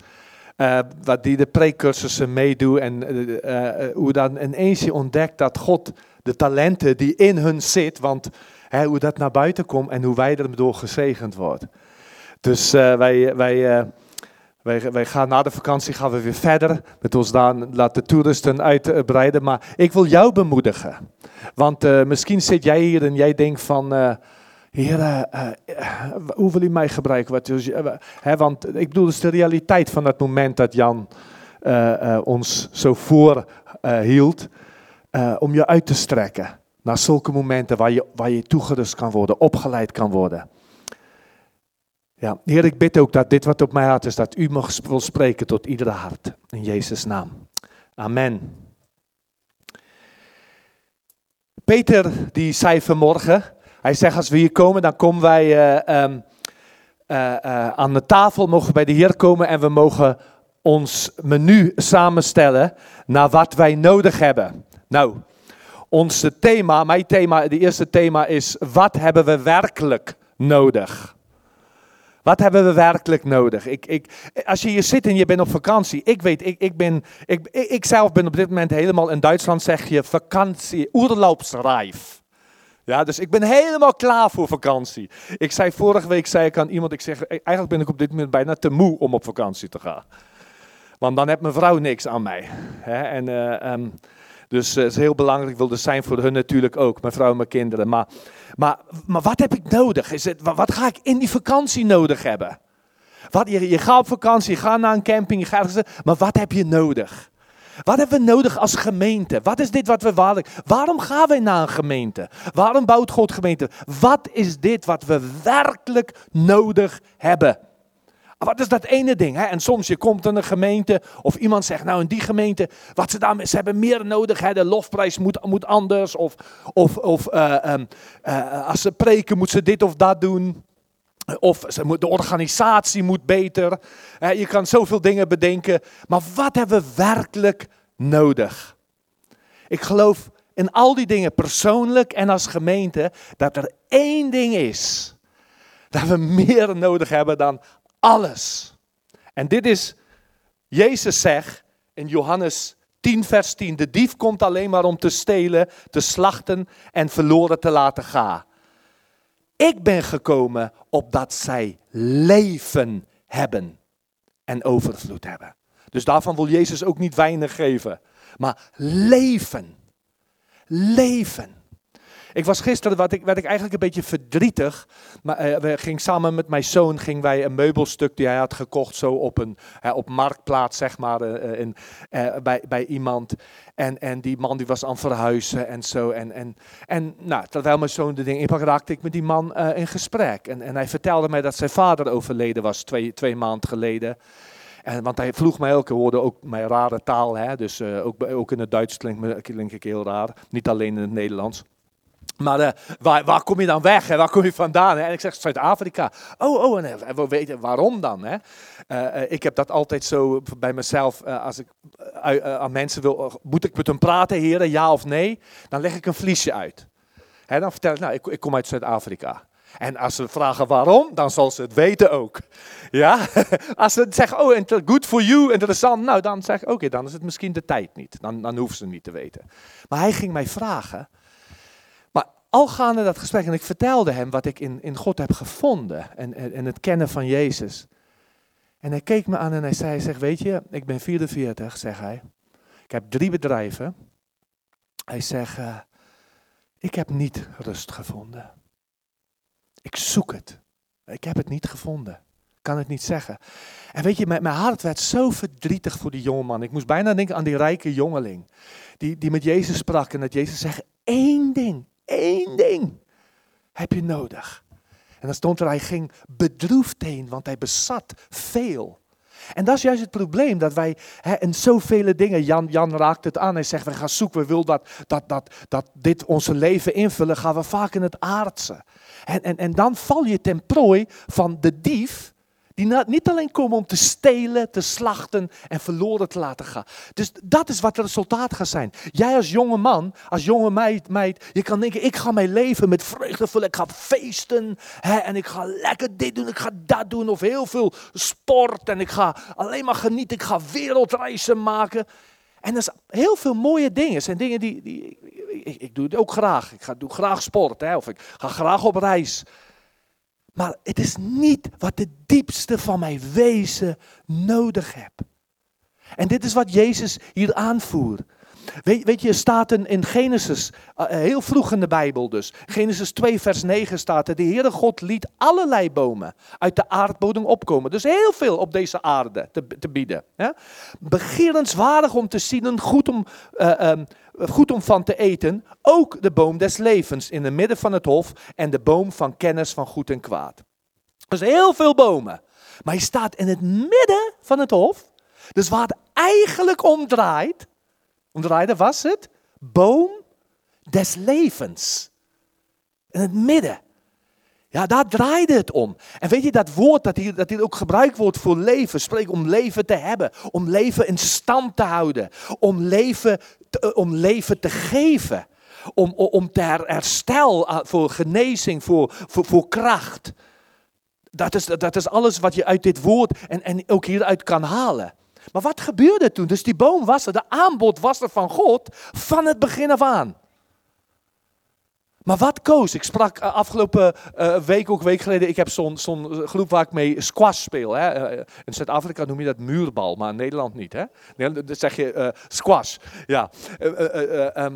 D: wat die de precursussen meedoen en uh, uh, hoe dan ineens je ontdekt dat God de talenten die in hun zit, want hoe dat naar buiten komt en hoe wij erdoor gezegend worden. Dus wij, wij, wij, wij gaan na de vakantie gaan we weer verder met ons dan laten toeristen uitbreiden, maar ik wil jou bemoedigen. Want misschien zit jij hier en jij denkt van Heer, uh, hoe wil u mij gebruiken? Wat, uh, want ik bedoel, het is de realiteit van het moment dat Jan ons zo voor hield. om je uit te strekken naar zulke momenten waar je, waar je toegerust kan worden, opgeleid kan worden. Ja, Heer, ik bid ook dat dit wat op mij hart is, dat u mag spreken tot iedere hart. In Jezus' naam. Amen. Peter, die zei vanmorgen, hij zegt, als we hier komen, dan komen wij uh, um, uh, uh, aan de tafel, mogen bij de Heer komen en we mogen ons menu samenstellen naar wat wij nodig hebben. Nou, ons thema, mijn thema, de eerste thema is, wat hebben we werkelijk nodig? Wat hebben we werkelijk nodig? Ik, ik, als je hier zit en je bent op vakantie, ik weet, ik, ik, ben, ik, ik zelf ben op dit moment helemaal in Duitsland, zeg je vakantie, oerloopsrijf. Ja, dus ik ben helemaal klaar voor vakantie. Ik zei vorige week zei ik aan iemand, ik zeg, eigenlijk ben ik op dit moment bijna te moe om op vakantie te gaan. Want dan heeft mijn vrouw niks aan mij. En, uh, um, dus het is heel belangrijk, ik wil er zijn voor hun natuurlijk ook, mijn vrouw en mijn kinderen. Maar, maar, maar wat heb ik nodig? Is het, wat ga ik in die vakantie nodig hebben? Wat, je, je gaat op vakantie, je gaat naar een camping, je gaat, maar wat heb je nodig? Wat hebben we nodig als gemeente? Wat is dit wat we waarlijk... Waarom gaan we naar een gemeente? Waarom bouwt God gemeente? Wat is dit wat we werkelijk nodig hebben? Wat is dat ene ding? Hè? En soms je komt in een gemeente of iemand zegt, nou in die gemeente, wat ze daarmee, ze hebben meer nodig. Hè? De lofprijs moet, moet anders. Of, of, of uh, um, uh, als ze preken, moet ze dit of dat doen. Of de organisatie moet beter. Je kan zoveel dingen bedenken. Maar wat hebben we werkelijk nodig? Ik geloof in al die dingen persoonlijk en als gemeente dat er één ding is. Dat we meer nodig hebben dan alles. En dit is, Jezus zegt in Johannes 10, vers 10. De dief komt alleen maar om te stelen, te slachten en verloren te laten gaan. Ik ben gekomen opdat zij leven hebben en overvloed hebben. Dus daarvan wil Jezus ook niet weinig geven, maar leven. Leven. Ik was gisteren, wat ik, werd ik eigenlijk een beetje verdrietig. Maar eh, we gingen samen met mijn zoon gingen wij een meubelstuk die hij had gekocht, zo op een op marktplaats, zeg maar, eh, in, eh, bij, bij iemand. En, en die man die was aan het verhuizen en zo. En, en, en nou, terwijl mijn zoon de ding inpakte, raakte ik met die man in gesprek. En, en hij vertelde mij dat zijn vader overleden was twee, twee maanden geleden. En, want hij vroeg mij ik hoorde ook mijn rare taal, hè, dus ook, ook in het Duits klink ik heel raar, niet alleen in het Nederlands. Maar eh, waar, waar kom je dan weg? Hè? Waar kom je vandaan? En ik zeg Zuid-Afrika. Oh, oh, en eh, we weten waarom dan? Hè? Eh, ik heb dat altijd zo bij mezelf. als ik aan mensen wil, moet ik met hem praten, heren, ja of nee? Dan leg ik een vliesje uit. Hè, dan vertel ik, nou, ik, ik kom uit Zuid-Afrika. En als ze vragen waarom, dan zal ze het weten ook. Ja? Als ze zeggen, oh, good for you, interessant. Nou, dan zeg ik, oké, dan is het misschien de tijd niet. Dan, dan hoeven ze het niet te weten. Maar hij ging mij vragen. Al gaande dat gesprek, en ik vertelde hem wat ik in, in God heb gevonden. En, en, het kennen van Jezus. En hij keek me aan en hij zei, zegt, weet je, ik ben 44, zegt hij. Ik heb drie bedrijven. Hij zegt, eh, ik heb niet rust gevonden. Ik zoek het. Ik heb het niet gevonden. Ik kan het niet zeggen. En weet je, mijn, mijn hart werd zo verdrietig voor die jongeman. Ik moest bijna denken aan die rijke jongeling. Die, die met Jezus sprak en dat Jezus zegt, één ding, één ding heb je nodig. En dan stond er, hij ging bedroefd heen, want hij bezat veel. En dat is juist het probleem, dat wij hè, in zoveel dingen, Jan, Jan raakt het aan, hij zegt, we gaan zoeken, we willen dat, dat, dat, dat dit onze leven invullen, gaan we vaak in het aardse. En, en, en dan val je ten prooi van de dief, die niet alleen komen om te stelen, te slachten en verloren te laten gaan. Dus dat is wat het resultaat gaat zijn. Jij als jonge man, als jonge meid, meid je kan denken, ik ga mijn leven met vreugde vullen, ik ga feesten hè, en ik ga lekker dit doen, ik ga dat doen of heel veel sport en ik ga alleen maar genieten, ik ga wereldreizen maken. En dat is heel veel mooie dingen. Het zijn dingen die, die ik, ik doe het ook graag. Ik ga, doe graag sport hè, of ik ga graag op reis. Maar het is niet wat de diepste van mijn wezen nodig heb. En dit is wat Jezus hier aanvoert. Weet, weet je, staat in, Genesis, eh, heel vroeg in de Bijbel dus, Genesis 2 vers 9 staat er, de Heere God liet allerlei bomen uit de aardbodem opkomen. Dus heel veel op deze aarde te, te bieden. Hè? Begerenswaardig om te zien en goed om, eh, ehm, goed om van te eten, ook de boom des levens in het midden van het hof en de boom van kennis van goed en kwaad. Dus heel veel bomen. Maar hij staat in het midden van het hof. Dus waar het eigenlijk om draait, om draaide was het boom des levens. In het midden. Ja, daar draaide het om. En weet je, dat woord dat hier, dat hier ook gebruikt wordt voor leven, spreekt om leven te hebben, om leven in stand te houden, om leven te, eh, om leven te geven, om, om, ter herstel, eh, voor genezing, voor, voor, voor kracht. Dat is, dat is alles wat je uit dit woord en, en ook hieruit kan halen. Maar wat gebeurde toen? Dus die boom was er, de aanbod was er van God van het begin af aan. Maar wat koos? Ik sprak eh, afgelopen eh, week, ook week geleden, ik heb zo'n zo'n groep waar ik mee squash speel. Hè. Eh, in Zuid-Afrika noem je dat muurbal, maar in Nederland niet. Hè. Nee, dan zeg je eh, squash. Ja. Eh, eh, eh, eh, ehm,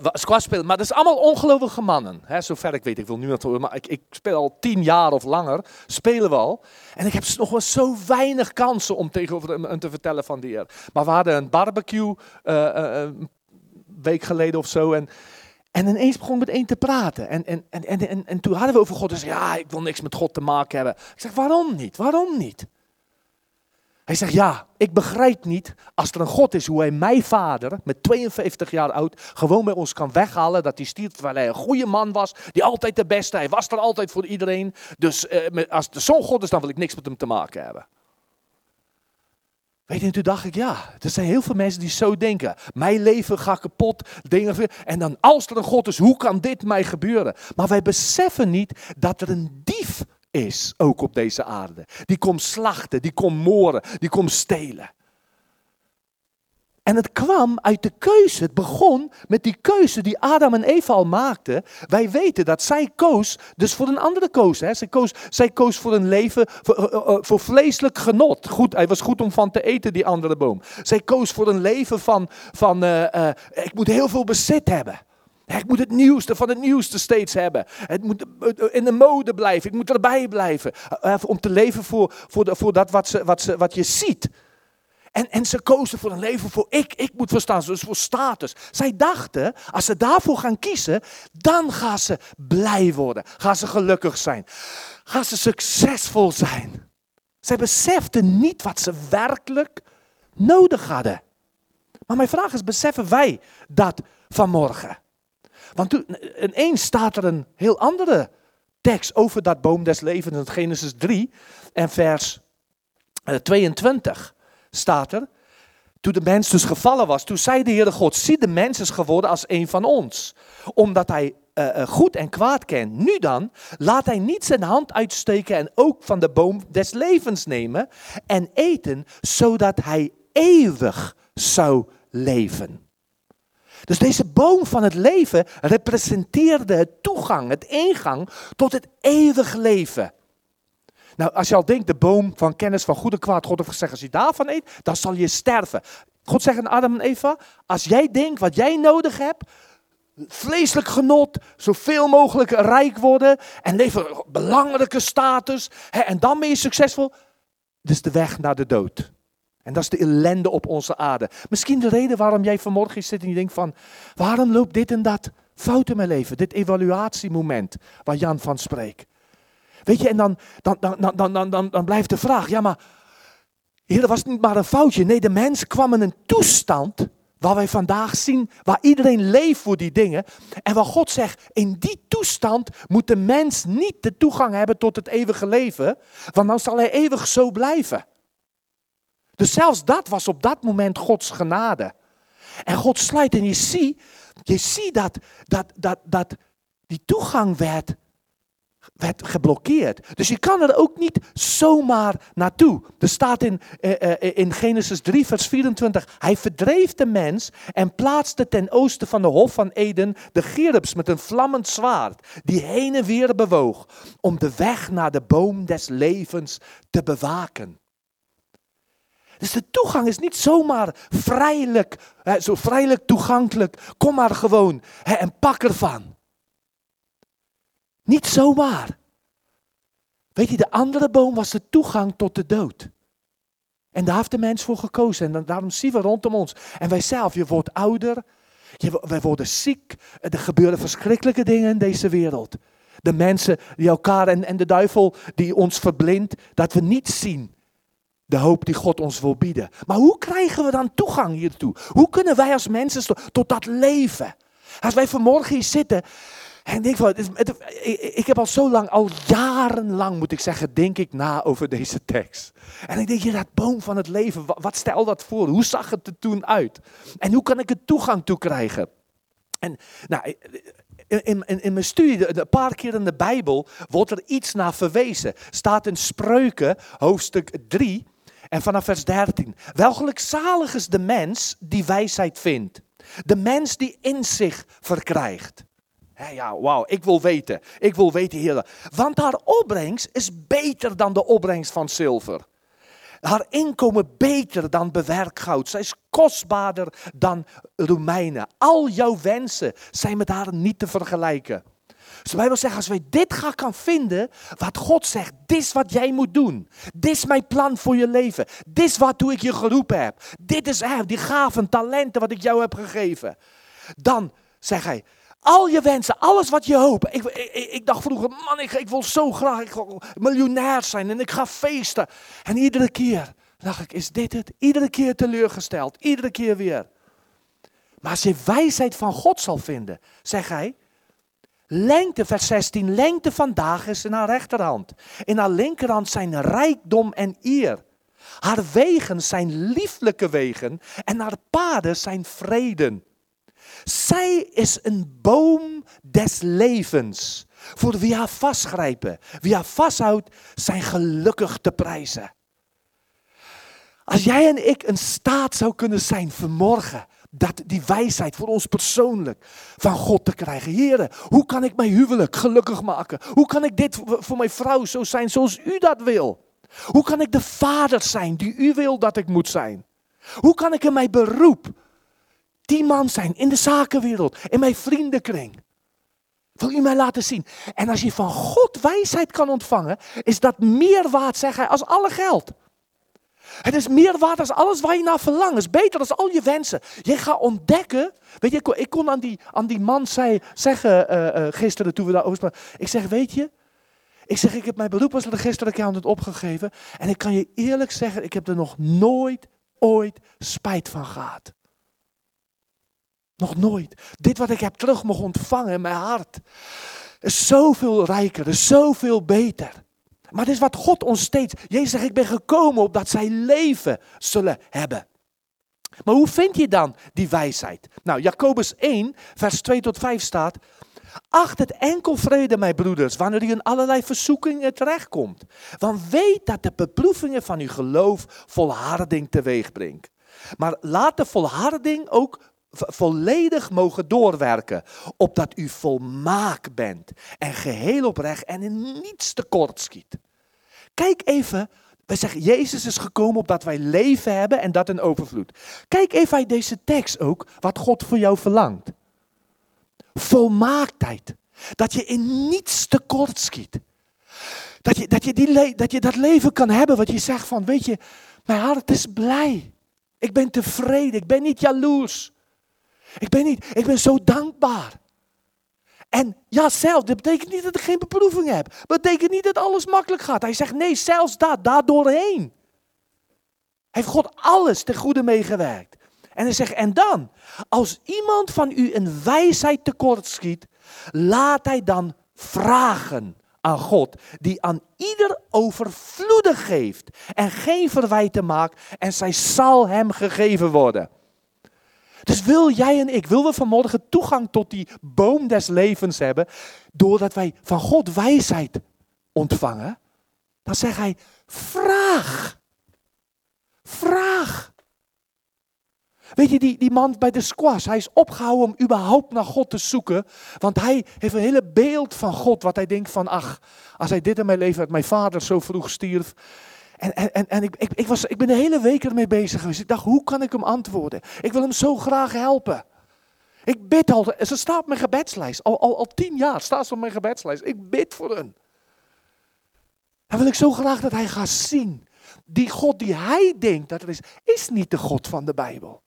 D: Squash spelen, maar dat is allemaal ongelovige mannen. Hè, zover ik weet, ik wil nu wat maar ik, ik speel al tien jaar of langer, spelen we al. En ik heb nog wel zo weinig kansen om tegenover hem te vertellen van de Heer. Maar we hadden een barbecue eh, eh, een week geleden of zo. En, en ineens begon ik met één te praten. En, en, en, en, en, en toen hadden we over God. Dus ja, ik wil niks met God te maken hebben. Ik zeg, waarom niet? Waarom niet? Hij zegt, ja, ik begrijp niet als er een God is hoe hij mijn vader, met 52 jaar oud, gewoon bij ons kan weghalen. Dat hij stierf terwijl hij een goede man was, die altijd de beste, hij was er altijd voor iedereen. Dus eh, als er zo'n God is, dan wil ik niks met hem te maken hebben. Weet je, en toen dacht ik, ja, er zijn heel veel mensen die zo denken. Mijn leven gaat kapot, dingen. En dan, als er een God is, hoe kan dit mij gebeuren? Maar wij beseffen niet dat er een dief is, ook op deze aarde. Die komt slachten, die komt moren, die komt stelen. En het kwam uit de keuze. Het begon met die keuze die Adam en Eva al maakten. Wij weten dat zij koos, dus voor een andere koos. Hè. Zij, koos zij koos voor een leven, voor, eh, eh, voor vleeselijk genot. Goed, hij was goed om van te eten, die andere boom. Zij koos voor een leven van, van eh, eh, ik moet heel veel bezit hebben. Ik moet het nieuwste van het nieuwste steeds hebben. Het moet in de mode blijven. Ik moet erbij blijven. Eh, Om te leven voor, voor dat wat, ze, wat, ze, wat je ziet. En, en ze kozen voor een leven voor ik. Ik moet verstaan, dus voor status. Zij dachten, als ze daarvoor gaan kiezen, dan gaan ze blij worden. Gaan ze gelukkig zijn. Gaan ze succesvol zijn. Zij beseften niet wat ze werkelijk nodig hadden. Maar mijn vraag is, beseffen wij dat vanmorgen? Want ineens staat er een heel andere tekst over dat boom des levens in Genesis 3 en vers eh, 22 staat er. Toen de mens dus gevallen was, toen zei de Heere God, zie de mens is geworden als een van ons. Omdat hij uh, uh, goed en kwaad kent. Nu dan, laat hij niet zijn hand uitsteken en ook van de boom des levens nemen en eten, zodat hij eeuwig zou leven. Dus deze boom van het leven representeerde het toegang, het ingang tot het eeuwig leven. Nou, als je al denkt, de boom van kennis van goed en kwaad, God heeft gezegd, als je daarvan eet, dan zal je sterven. God zegt aan Adam en Eva, als jij denkt wat jij nodig hebt, vleeselijk genot, zoveel mogelijk rijk worden en leven belangrijke status, hè, en dan ben je succesvol, is de weg naar de dood. En dat is de ellende op onze aarde. Misschien de reden waarom jij vanmorgen hier zit en je denkt van, waarom loopt dit en dat fout in mijn leven? Dit evaluatiemoment waar Jan van spreekt. Weet je, en dan, dan, dan, dan, dan, dan, dan blijft de vraag, ja maar, Heer, dat was niet maar een foutje. Nee, de mens kwam in een toestand waar wij vandaag zien, waar iedereen leeft voor die dingen. En waar God zegt, in die toestand moet de mens niet de toegang hebben tot het eeuwige leven, want dan zal hij eeuwig zo blijven. Dus zelfs dat was op dat moment Gods genade. En God sluit en je ziet, je ziet dat, dat, dat, dat die toegang werd, werd geblokkeerd. Dus je kan er ook niet zomaar naartoe. Er staat in, uh, in Genesis 3, vers 24, hij verdreef de mens en plaatste ten oosten van de hof van Eden de gerubs met een vlammend zwaard, die heen en weer bewoog, om de weg naar de boom des levens te bewaken. Dus de toegang is niet zomaar vrijelijk, hè, zo vrijelijk toegankelijk. Kom maar gewoon hè, en pak ervan. Niet zomaar. Weet je, de andere boom was de toegang tot de dood. En daar heeft de mens voor gekozen. En daarom zien we rondom ons. En wij zelf, je wordt ouder. Wij worden ziek. Er gebeuren verschrikkelijke dingen in deze wereld. De mensen die elkaar en, de duivel die ons verblindt. Dat we niet zien de hoop die God ons wil bieden. Maar hoe krijgen we dan toegang hiertoe? Hoe kunnen wij als mensen tot dat leven? Als wij vanmorgen hier zitten en denk van, ik heb al zo lang, al jarenlang moet ik zeggen, denk ik na over deze tekst. En ik denk, je dat boom van het leven, wat stel dat voor? Hoe zag het er toen uit? En hoe kan ik er toegang toe krijgen? En nou, in, in, in, mijn studie, een paar keer in de Bijbel, wordt er iets naar verwezen. Staat in Spreuken, hoofdstuk 3, en vanaf vers 13. Welgelijk zalig is de mens die wijsheid vindt. De mens die inzicht verkrijgt. ja, wauw, ik wil weten. Ik wil weten, Heer. Want haar opbrengst is beter dan de opbrengst van zilver. Haar inkomen beter dan bewerkt goud. Zij is kostbaarder dan Romeinen. Al jouw wensen zijn met haar niet te vergelijken. Dus de Bijbel zegt, als wij dit gaan kan vinden, wat God zegt, dit is wat jij moet doen. Dit is mijn plan voor je leven. Dit is wat ik je geroepen heb. Dit is die gaven, talenten wat ik jou heb gegeven. Dan zeg hij, al je wensen, alles wat je hoopt. Ik, ik, ik dacht vroeger, man, ik, ik, wil zo graag ik wil miljonair zijn en ik ga feesten. En iedere keer dacht ik, is dit het? Iedere keer teleurgesteld, iedere keer weer. Maar als je wijsheid van God zal vinden, zeg hij, Lengte, vers 16, lengte vandaag is in haar rechterhand. In haar linkerhand zijn rijkdom en eer. Haar wegen zijn lieflijke wegen en haar paden zijn vreden. Zij is een boom des levens. Voor wie haar vastgrijpen, wie haar vasthoudt, zijn gelukkig te prijzen. Als jij en ik een staat zou kunnen zijn vanmorgen dat die wijsheid voor ons persoonlijk van God te krijgen. Heren, hoe kan ik mijn huwelijk gelukkig maken? Hoe kan ik dit voor mijn vrouw zo zijn zoals u dat wil? Hoe kan ik de vader zijn die u wil dat ik moet zijn? Hoe kan ik in mijn beroep die man zijn in de zakenwereld, in mijn vriendenkring. Wil u mij laten zien? En als je van God wijsheid kan ontvangen, is dat meer waard, zeg hij, als alle geld. Het is meer waard als alles waar je naar verlangt. Het is beter dan al je wensen. Je gaat ontdekken. Weet je, ik kon, ik kon aan, die, aan die man zei, zeggen uh, uh, gisteren toen we daar over Ik zeg, weet je. Ik zeg, ik heb mijn beroep als registeraccountant opgegeven. En ik kan je eerlijk zeggen, ik heb er nog nooit, ooit spijt van gehad. Nog nooit. Dit wat ik heb terug mogen ontvangen in mijn hart. Is zoveel rijker, is zoveel beter. Maar dit is wat God ons steeds. Jezus zegt: Ik ben gekomen opdat zij leven zullen hebben. Maar hoe vind je dan die wijsheid? Nou, Jacobus 1, vers 2 tot 5 staat. Acht het enkel vrede, mijn broeders, wanneer u in allerlei verzoekingen terechtkomt. Want weet dat de beproevingen van uw geloof volharding teweeg brengt. Maar laat de volharding ook volledig mogen doorwerken, opdat u volmaak bent en geheel oprecht en in niets tekort schiet. Kijk even, wij zeggen Jezus is gekomen opdat wij leven hebben en dat in overvloed. Kijk even uit deze tekst ook wat God voor jou verlangt. Volmaaktheid. Dat je in niets tekort schiet. Dat je, dat, je die dat je dat leven kan hebben wat je zegt van, weet je, mijn hart is blij. Ik ben tevreden, ik ben niet jaloers. Ik ben niet, ik ben zo dankbaar. En ja, zelf, dat betekent niet dat ik geen beproeving heb. Dat betekent niet dat alles makkelijk gaat. Hij zegt nee, zelfs dat, daar doorheen. Heeft God alles ten goede meegewerkt. En hij zegt, en dan, als iemand van u een wijsheid tekort schiet, laat hij dan vragen aan God, die aan ieder overvloedig geeft en geen verwijten maakt, en zij zal hem gegeven worden. Dus wil jij en ik, wil we vanmorgen toegang tot die boom des levens hebben, doordat wij van God wijsheid ontvangen, dan zegt hij, vraag. Vraag. Weet je, die, die man bij de squash, hij is opgehouden om überhaupt naar God te zoeken. Want hij heeft een hele beeld van God, wat hij denkt van, ach, als hij dit in mijn leven, had mijn vader zo vroeg stierf, en, en, en, en ik, ik, ik, was, ik ben de hele week ermee bezig geweest. Ik dacht, hoe kan ik hem antwoorden? Ik wil hem zo graag helpen. Ik bid al, ze staat op mijn gebedslijst. Al, al, al tien jaar staat ze op mijn gebedslijst. Ik bid voor hen. Dan wil ik zo graag dat hij gaat zien. Die God die hij denkt dat er is, is niet de God van de Bijbel.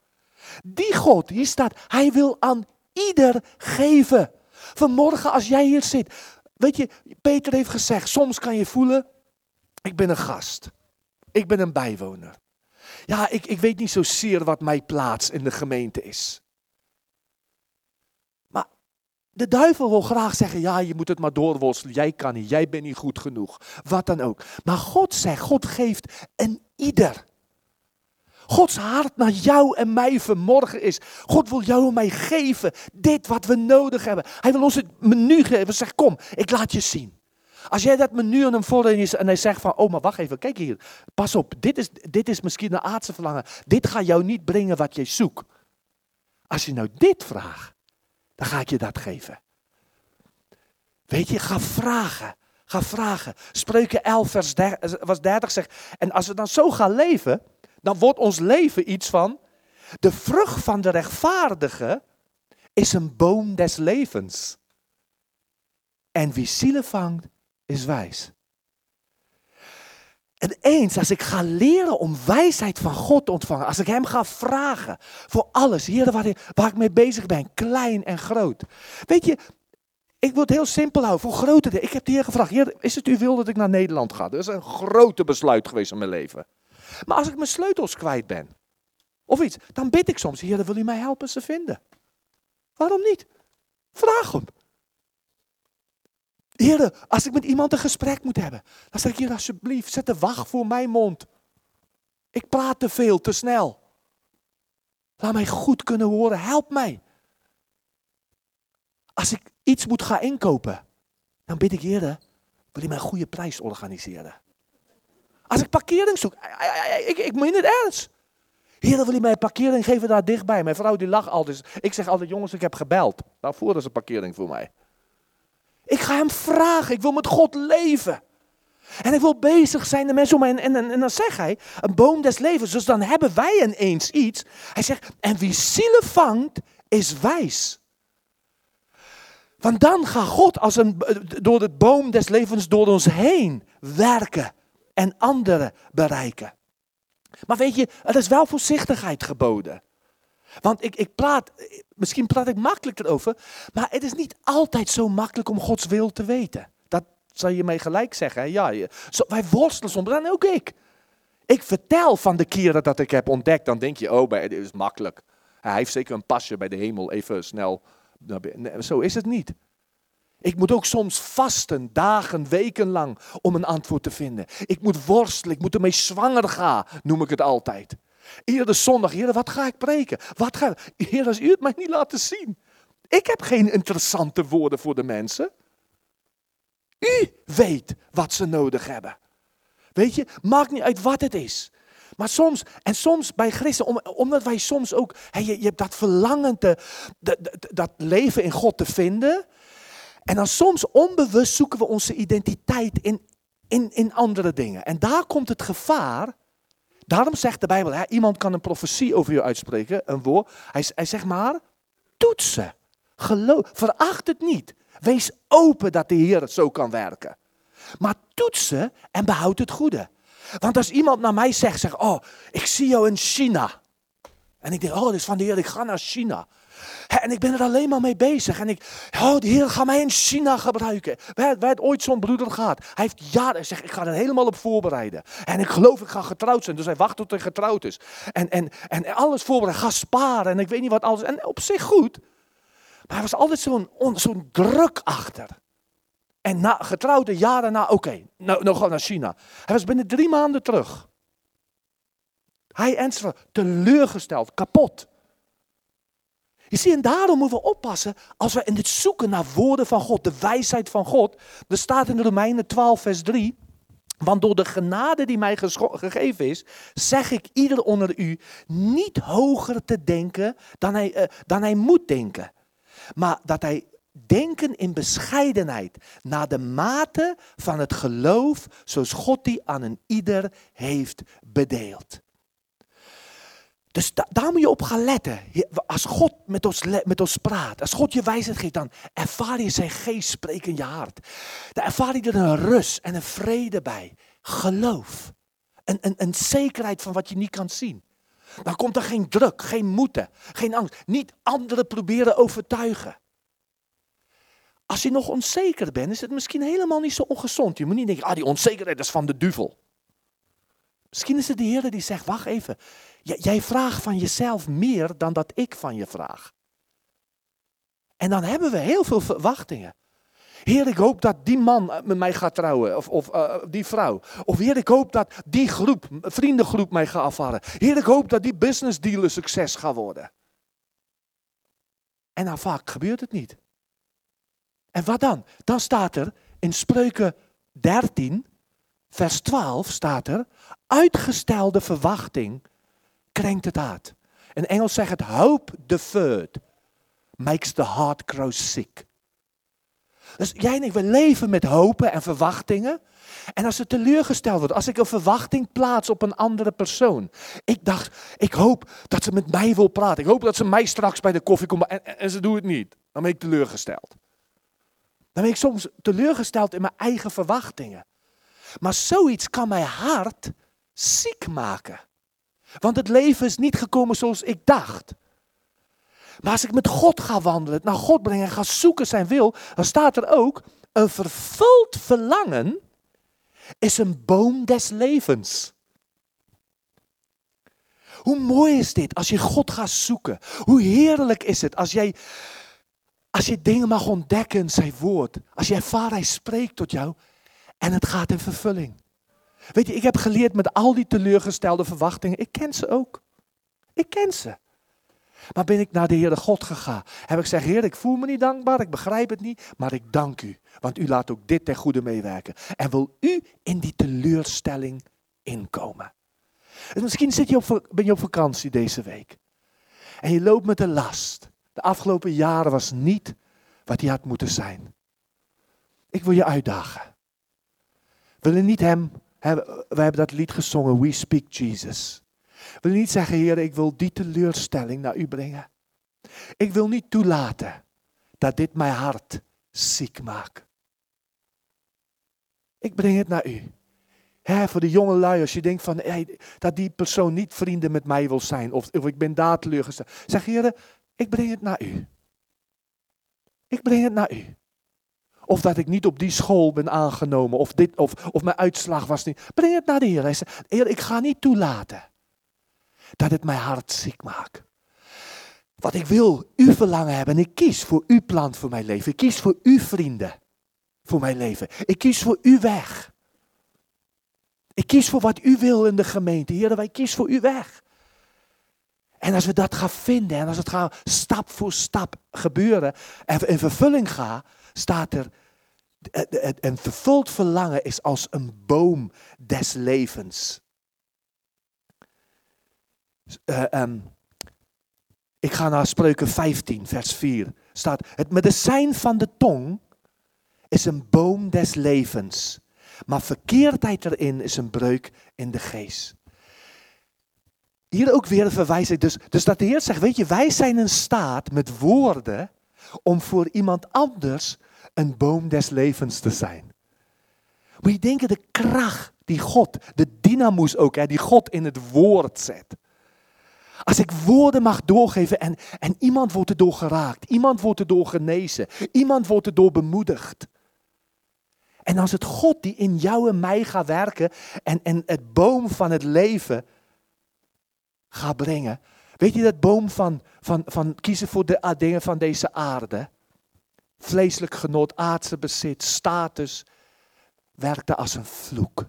D: Die God, hier staat, hij wil aan ieder geven. Vanmorgen als jij hier zit, weet je, Peter heeft gezegd, soms kan je voelen, ik ben een gast. Ik ben een bijwoner. Ja, ik, ik weet niet zozeer wat mijn plaats in de gemeente is. Maar de duivel wil graag zeggen, ja, je moet het maar doorworstelen. Jij kan niet, jij bent niet goed genoeg. Wat dan ook. Maar God zegt, God geeft een ieder. Gods hart naar jou en mij vanmorgen is. God wil jou en mij geven dit wat we nodig hebben. Hij wil ons het menu geven. Zeg, kom, ik laat je zien. Als jij dat menu aan hem voorleest en hij zegt van, oh maar wacht even, kijk hier. Pas op, dit is, dit is misschien een aardse verlangen. Dit gaat jou niet brengen wat je zoekt. Als je nou dit vraagt, dan ga ik je dat geven. Weet je, ga vragen. Ga vragen. Spreuken 11 vers 30, 30 zegt, en als we dan zo gaan leven, dan wordt ons leven iets van, de vrucht van de rechtvaardige is een boom des levens. En wie zielen vangt, is wijs. En eens als ik ga leren om wijsheid van God te ontvangen, als ik Hem ga vragen voor alles, hier waar ik, waar ik mee bezig ben, klein en groot. Weet je, ik wil het heel simpel houden, voor grote dingen. Ik heb de Heer gevraagd, Heer, is het u wil dat ik naar Nederland ga? Dat is een grote besluit geweest in mijn leven. Maar als ik mijn sleutels kwijt ben, of iets, dan bid ik soms, Heer, wil u mij helpen ze vinden? Waarom niet? Vraag hem. Heer, als ik met iemand een gesprek moet hebben, dan zeg ik hier alsjeblieft, zet de wacht voor mijn mond. Ik praat te veel, te snel. Laat mij goed kunnen horen, help mij. Als ik iets moet gaan inkopen, dan bid ik Heer, wil je mij een goede prijs organiseren? Als ik parkering zoek, ik, ik meen het ernst. Heer, wil je mij parkering geven daar dichtbij? Mijn vrouw die lacht altijd. Ik zeg altijd, jongens, ik heb gebeld. Nou, voeren ze parkering voor mij. Ik ga hem vragen. Ik wil met God leven. En hij wil bezig zijn, de mensen om mij. En, en, en, dan zegt hij, een boom des levens. Dus dan hebben wij ineens iets. Hij zegt, en wie zielen vangt, is wijs. Want dan gaat God als een, door de boom des levens door ons heen werken en anderen bereiken. Maar weet je, er is wel voorzichtigheid geboden. Want ik, ik praat, misschien praat ik makkelijk erover, maar het is niet altijd zo makkelijk om Gods wil te weten. Dat zal je mij gelijk zeggen. Ja, wij worstelen soms, en ook ik. Ik vertel van de keren dat ik heb ontdekt, dan denk je, oh, dit is makkelijk. Hij heeft zeker een pasje bij de hemel, even snel. zo is het niet. Ik moet ook soms vasten, dagen, weken lang, om een antwoord te vinden. Ik moet worstelen, ik moet ermee zwanger gaan, noem ik het altijd. Iedere zondag, Heer, wat ga ik preken? Wat ga Heer, als u het mij niet laten zien. Ik heb geen interessante woorden voor de mensen. U weet wat ze nodig hebben. Weet je, maakt niet uit wat het is. Maar soms, en soms bij christen, om- omdat wij soms ook, hè, je, je hebt dat verlangen, te, dat leven in God te vinden. En dan soms onbewust zoeken we onze identiteit in, in, in andere dingen. En daar komt het gevaar. Daarom zegt de Bijbel, hè, iemand kan een profetie over je uitspreken, een woord. Hij, hij zegt maar, toetsen. Geloof, veracht het niet. Wees open dat de Heer het zo kan werken. Maar toetsen en behoud het goede. Want als iemand naar mij zegt, zeg, oh, ik zie jou in China. En ik denk, oh, dit is van de Heer, ik ga naar China. En ik ben er alleen maar mee bezig. En ik, oh, de Heer gaat mij in China gebruiken. Wij, wij ooit zo'n broeder gehad. Hij heeft jaren, zegt, ik ga er helemaal op voorbereiden. En ik geloof, ik ga getrouwd zijn. Dus hij wacht tot hij getrouwd is. En, en, en alles voorbereiden, ga sparen. En ik weet niet wat alles. En op zich goed. Maar er was altijd zo'n on- zo'n druk achter. En na, getrouwde jaren na, oké, nou, nou gaan naar China. Hij was binnen drie maanden terug. Hij vrouw, teleurgesteld, kapot. Je ziet, en daarom moeten we oppassen als we in het zoeken naar woorden van God, de wijsheid van God. Er staat in Romeinen 12, vers 3. Want door de genade die mij gegeven is, zeg ik ieder onder u niet hoger te denken dan hij, eh, dan hij moet denken. Maar dat hij denken in bescheidenheid, naar de mate van het geloof, zoals God die aan een ieder heeft bedeeld. Dus da- daar moet je op gaan letten. Als God met ons, met ons praat, als God je wijsheid geeft, dan ervaar je zijn geest spreken in je hart. Dan ervaar je er een rust en een vrede bij. Geloof. Een, een, een zekerheid van wat je niet kan zien. Dan komt er geen druk, geen moeten, geen angst. Niet anderen proberen overtuigen. Als je nog onzeker bent, is het misschien helemaal niet zo ongezond. Je moet niet denken, ah die onzekerheid is van de duivel. Misschien is het de Heer die zegt, wacht even. Jij vraagt van jezelf meer dan dat ik van je vraag. En dan hebben we heel veel verwachtingen. Heer, ik hoop dat die man eh, met mij gaat trouwen. Of, of eh, die vrouw. Of Heer, ik hoop dat die groep, vriendengroep mij gaat afvallen. Heer, ik hoop dat die business deal succes gaat worden. En dan vaak gebeurt het niet. En wat dan? Dan staat er in Spreuken 13, vers 12 staat er, uitgestelde verwachting krenkt het hart. In Engels zegt het hope deferred makes the heart grow sick. Dus jij en ik, we leven met hopen en verwachtingen. En als het teleurgesteld wordt, als ik een verwachting plaats op een andere persoon. Ik dacht, ik hoop dat ze met mij wil praten. Ik hoop dat ze mij straks bij de koffie komt. En, ze doet het niet. Dan ben ik teleurgesteld. Dan ben ik soms teleurgesteld in mijn eigen verwachtingen. Maar zoiets kan mijn hart ziek maken. Want het leven is niet gekomen zoals ik dacht. Maar als ik met God ga wandelen, naar God brengen en ga zoeken zijn wil, dan staat er ook, een vervuld verlangen is een boom des levens. Hoe mooi is dit als je God gaat zoeken? Hoe heerlijk is het als jij, als je dingen mag ontdekken zijn woord. Als je hij spreekt tot jou en het gaat in vervulling. Weet je, ik heb geleerd met al die teleurgestelde verwachtingen, ik ken ze ook. Ik ken ze. Maar ben ik naar de Heere God gegaan? Heb ik gezegd, Heer, ik voel me niet dankbaar, ik begrijp het niet, maar ik dank u. Want u laat ook dit ten goede meewerken. En wil u in die teleurstelling inkomen. Dus misschien zit je op, ben je op vakantie deze week. En je loopt met de last. De afgelopen jaren was niet wat die had moeten zijn. Ik wil je uitdagen. Willen niet hem, hebben, we hebben dat lied gezongen, We Speak Jesus. We willen niet zeggen, Heer, ik wil die teleurstelling naar u brengen. Ik wil niet toelaten dat dit mijn hart ziek maakt. Ik breng het naar u. Voor de jonge lui, als je denkt van, hey, dat die persoon niet vrienden met mij wil zijn, of, of ik ben daar teleurgesteld. Zeg, Heer, ik breng het naar u. Ik breng het naar u. Of dat ik niet op die school ben aangenomen, of, dit, of, of mijn uitslag was niet. Breng het naar de Heer. Hij zegt, Heer, ik ga niet toelaten dat het mijn hart ziek maakt. Wat ik wil, uw verlangen hebben. En ik kies voor uw plan voor mijn leven. Ik kies voor uw vrienden voor mijn leven. Ik kies voor uw weg. Ik kies voor wat u wil in de gemeente. Heer, wij kiezen voor uw weg. En als we dat gaan vinden en als het gaat stap voor stap gebeuren en in vervulling gaat, staat er, een vervuld verlangen is als een boom des levens. Uh, um, ik ga naar Spreuken 15, vers 4. Staat, het medicijn van de tong is een boom des levens. Maar verkeerdheid erin is een breuk in de geest. Hier ook weer een verwijzing. Dus, dus dat de Heer zegt, weet je, wij zijn in staat met woorden om voor iemand anders een boom des levens te zijn. Moet je denken, de kracht die God, de dynamoes ook, hè, die God in het woord zet. Als ik woorden mag doorgeven en, en iemand wordt erdoor geraakt, iemand wordt erdoor genezen, iemand wordt erdoor bemoedigd. En als het God die in jou en mij gaat werken en, en het boom van het leven gaat brengen. Weet je dat boom van, van, van kiezen voor de dingen van deze aarde? Vleeselijk genot, aardse bezit, status, werkte als een vloek.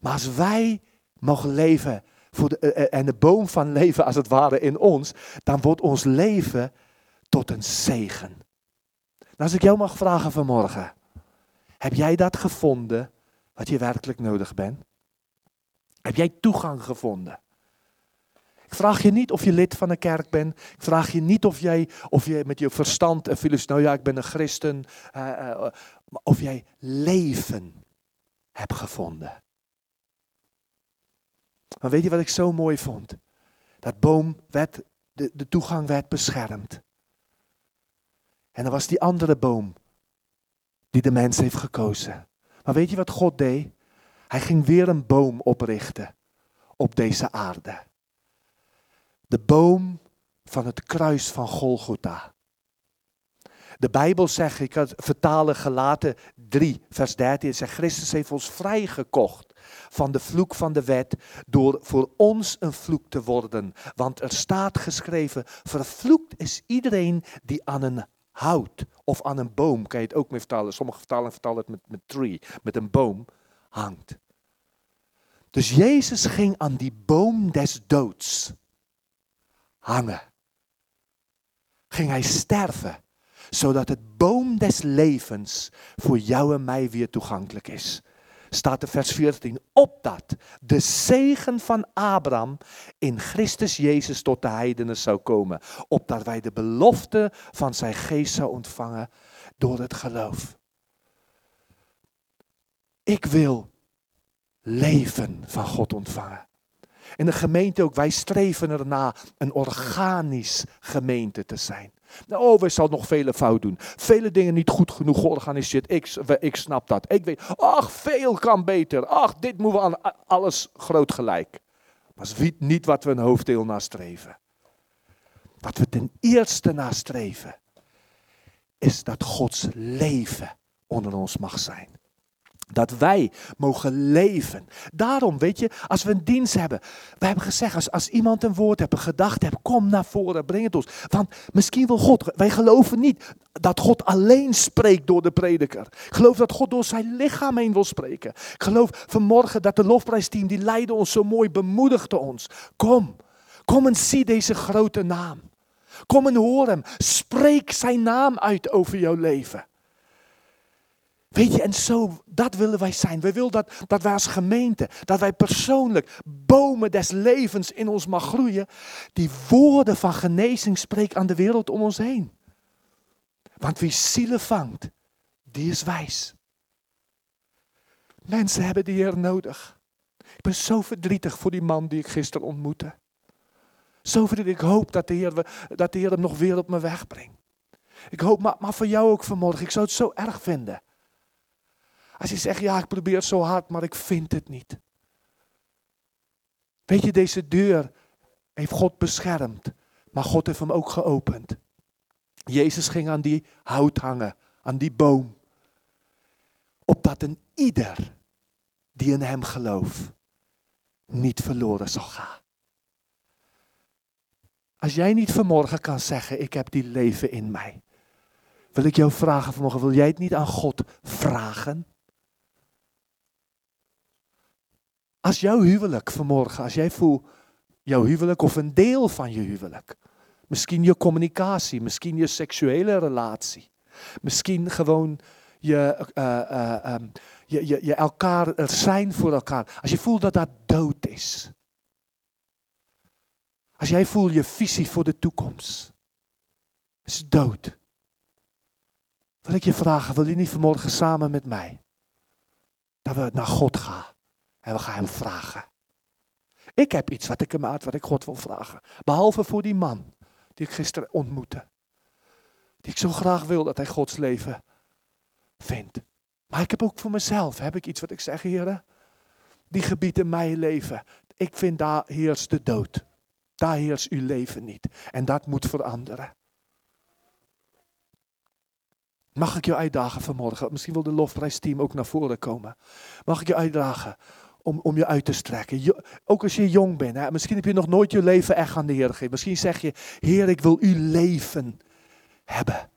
D: Maar als wij mogen leven voor de, eh, eh, en de boom van leven als het ware in ons, dan wordt ons leven tot een zegen. Nou, als ik jou mag vragen vanmorgen, heb jij dat gevonden wat je werkelijk nodig bent? Heb jij toegang gevonden? Ik vraag je niet of je lid van een kerk bent. Ik vraag je niet of jij of je met je verstand en filosofie, nou ja, ik ben een christen. Uh, maar of jij leven hebt gevonden. Maar weet je wat ik zo mooi vond? Dat boom werd, de, de toegang werd beschermd. En er was die andere boom die de mens heeft gekozen. Maar weet je wat God deed? Hij ging weer een boom oprichten op deze aarde. De boom van het kruis van Golgotha. De Bijbel zegt, ik had vertalen gelaten 3, vers 13, zegt Christus heeft ons vrijgekocht van de vloek van de wet door voor ons een vloek te worden. Want er staat geschreven, vervloekt is iedereen die aan een hout of aan een boom, kan je het ook mee vertalen. Sommige vertalen vertalen het met, met tree, met een boom, hangt. Dus Jezus ging aan die boom des doods hangen. Ging hij sterven, zodat het boom des levens voor jou en mij weer toegankelijk is staat in vers 14, opdat de zegen van Abraham in Christus Jezus tot de heidenen zou komen, opdat wij de belofte van zijn geest zou ontvangen door het geloof. Ik wil leven van God ontvangen. In de gemeente ook, wij streven erna een organisch gemeente te zijn. Oh, we zal nog vele fout doen. Vele dingen niet goed genoeg georganiseerd. Ik, snap dat. Ik weet, ach, veel kan beter. Ach, dit moeten we aan alles groot gelijk. Maar het niet wat we een hoofddeel nastreven. Wat we ten eerste nastreven, is dat Gods leven onder ons mag zijn. Dat wij mogen leven. Daarom, weet je, als we een dienst hebben. We hebben gezegd, als, als iemand een woord heeft, een gedachte heeft, kom naar voren, breng het ons. Want misschien wil God, wij geloven niet dat God alleen spreekt door de prediker. Ik geloof dat God door zijn lichaam heen wil spreken. Ik geloof vanmorgen dat de lofprijsteam, die leidde ons zo mooi, bemoedigde ons. Kom, kom en zie deze grote naam. Kom en hoor hem. Spreek zijn naam uit over jouw leven. Weet je, en zo, dat willen wij zijn. Wij willen dat, dat wij als gemeente, dat wij persoonlijk bomen des levens in ons mag groeien. Die woorden van genezing spreken aan de wereld om ons heen. Want wie zielen vangt, die is wijs. Mensen hebben de Heer nodig. Ik ben zo verdrietig voor die man die ik gisteren ontmoette. Zo verdrietig. Ik hoop dat de Heer, dat de Heer hem nog weer op mijn weg brengt. Ik hoop, maar, maar voor jou ook vanmorgen. Ik zou het zo erg vinden. Als je zegt, ja, ik probeer zo hard, maar ik vind het niet. Weet je, deze deur heeft God beschermd, maar God heeft hem ook geopend. Jezus ging aan die hout hangen, aan die boom. Opdat een ieder die in hem gelooft, niet verloren zal gaan. Als jij niet vanmorgen kan zeggen, ik heb die leven in mij. Wil ik jou vragen vanmorgen, wil jij het niet aan God vragen? Als jouw huwelijk vanmorgen, als jij voelt, jouw huwelijk of een deel van je huwelijk. Misschien je communicatie, misschien je seksuele relatie. Misschien gewoon je, eh, eh, ehm, je, je, je elkaar er zijn voor elkaar. Als je voelt dat dat dood is. Als jij voelt je visie voor de toekomst. Is dood. Wil ik je vragen, wil je niet vanmorgen samen met mij? Dat we naar God gaan. En we gaan hem vragen. Ik heb iets wat ik hem uit, wat ik God wil vragen. Behalve voor die man die ik gisteren ontmoette. Die ik zo graag wil dat hij Gods leven vindt. Maar ik heb ook voor mezelf, heb ik iets wat ik zeg, heren. Die gebied in mijn leven. Ik vind daar heerst de dood. Daar heerst uw leven niet. En dat moet veranderen. Mag ik je uitdagen vanmorgen? Misschien wil de lofprijsteam ook naar voren komen. Mag ik je uitdagen om, om je uit te strekken? Ook als je jong bent. Hè? Misschien heb je nog nooit je leven echt aan de Heer gegeven. Misschien zeg je, Heer, ik wil uw leven hebben.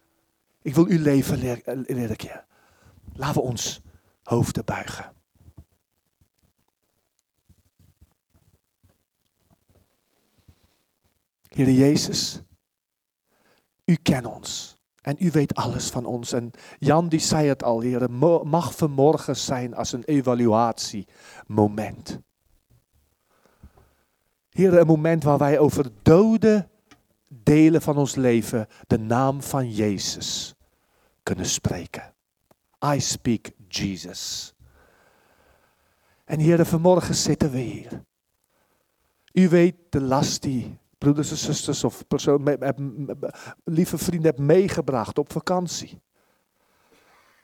D: Ik wil uw leven eh, leren. Laten we ons hoofden buigen. Heer Jezus, u kent ons. En u weet alles van ons. En Jan die zei het al, Heer, mo- mag vanmorgen zijn als een evaluatiemoment. Heer, een moment waar wij over dode delen van ons leven de naam van Jezus kunnen spreken. I speak Jesus. En Heer, vanmorgen zitten we hier. U weet de last die broeders en zusters of persoon, lieve vrienden hebben meegebracht op vakantie.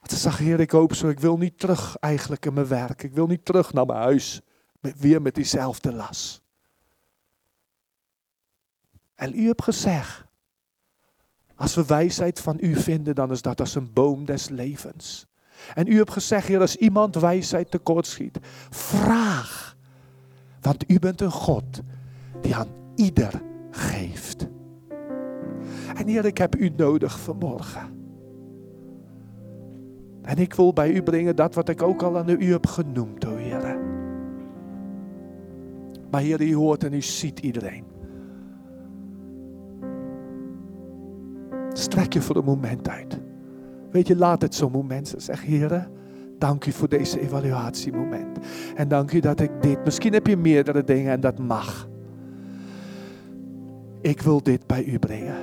D: Ze zeggen, Heer, ik hoop zo, ik wil niet terug eigenlijk in mijn werk. Ik wil niet terug naar mijn huis. Met, weer met diezelfde last. En u hebt gezegd, als we wijsheid van u vinden, dan is dat als een boom des levens. En u hebt gezegd, Heer, als iemand wijsheid tekortschiet, vraag. Want u bent een God die aan ieder geeft. En Heer, ik heb u nodig vanmorgen. En ik wil bij u brengen dat wat ik ook al aan u heb genoemd, o Heer. Maar Heer, u hoort en u ziet iedereen. Strek je voor een moment uit. Weet je, laat het zo'n moment zijn. Zeg, Heer, dank u voor deze evaluatiemoment. En dank u dat ik dit, misschien heb je meerdere dingen en dat mag. Ik wil dit bij u brengen.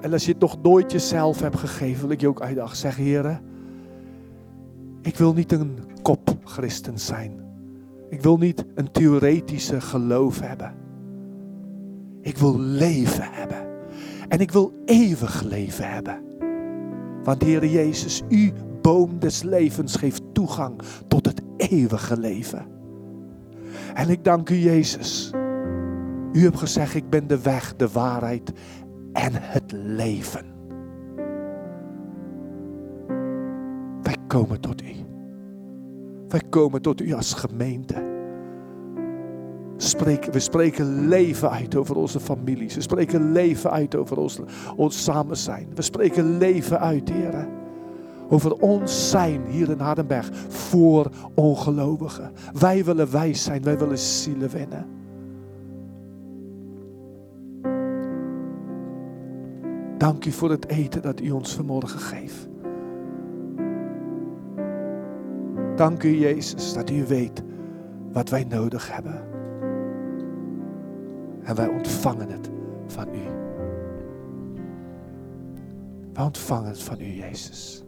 D: En als je het nog nooit jezelf hebt gegeven, wil ik je ook uitdagen. Zeg, Heer, ik wil niet een kop christen zijn. Ik wil niet een theoretische geloof hebben. Ik wil leven hebben. En ik wil eeuwig leven hebben. Want Heer Jezus, u boom des levens geeft toegang tot het eeuwige leven. En ik dank u Jezus. U hebt gezegd, ik ben de weg, de waarheid en het leven. Wij komen tot u. Wij komen tot u als gemeente. We spreken leven uit over onze families. We spreken leven uit over ons, ons samen zijn. We spreken leven uit, Heer. Over ons zijn hier in Hardenberg voor ongelovigen. Wij willen wijs zijn, wij willen zielen winnen. Dank u voor het eten dat u ons vanmorgen geeft. Dank u, Jezus, dat u weet wat wij nodig hebben. En wij ontvangen het van u. Wij ontvangen het van u, Jezus.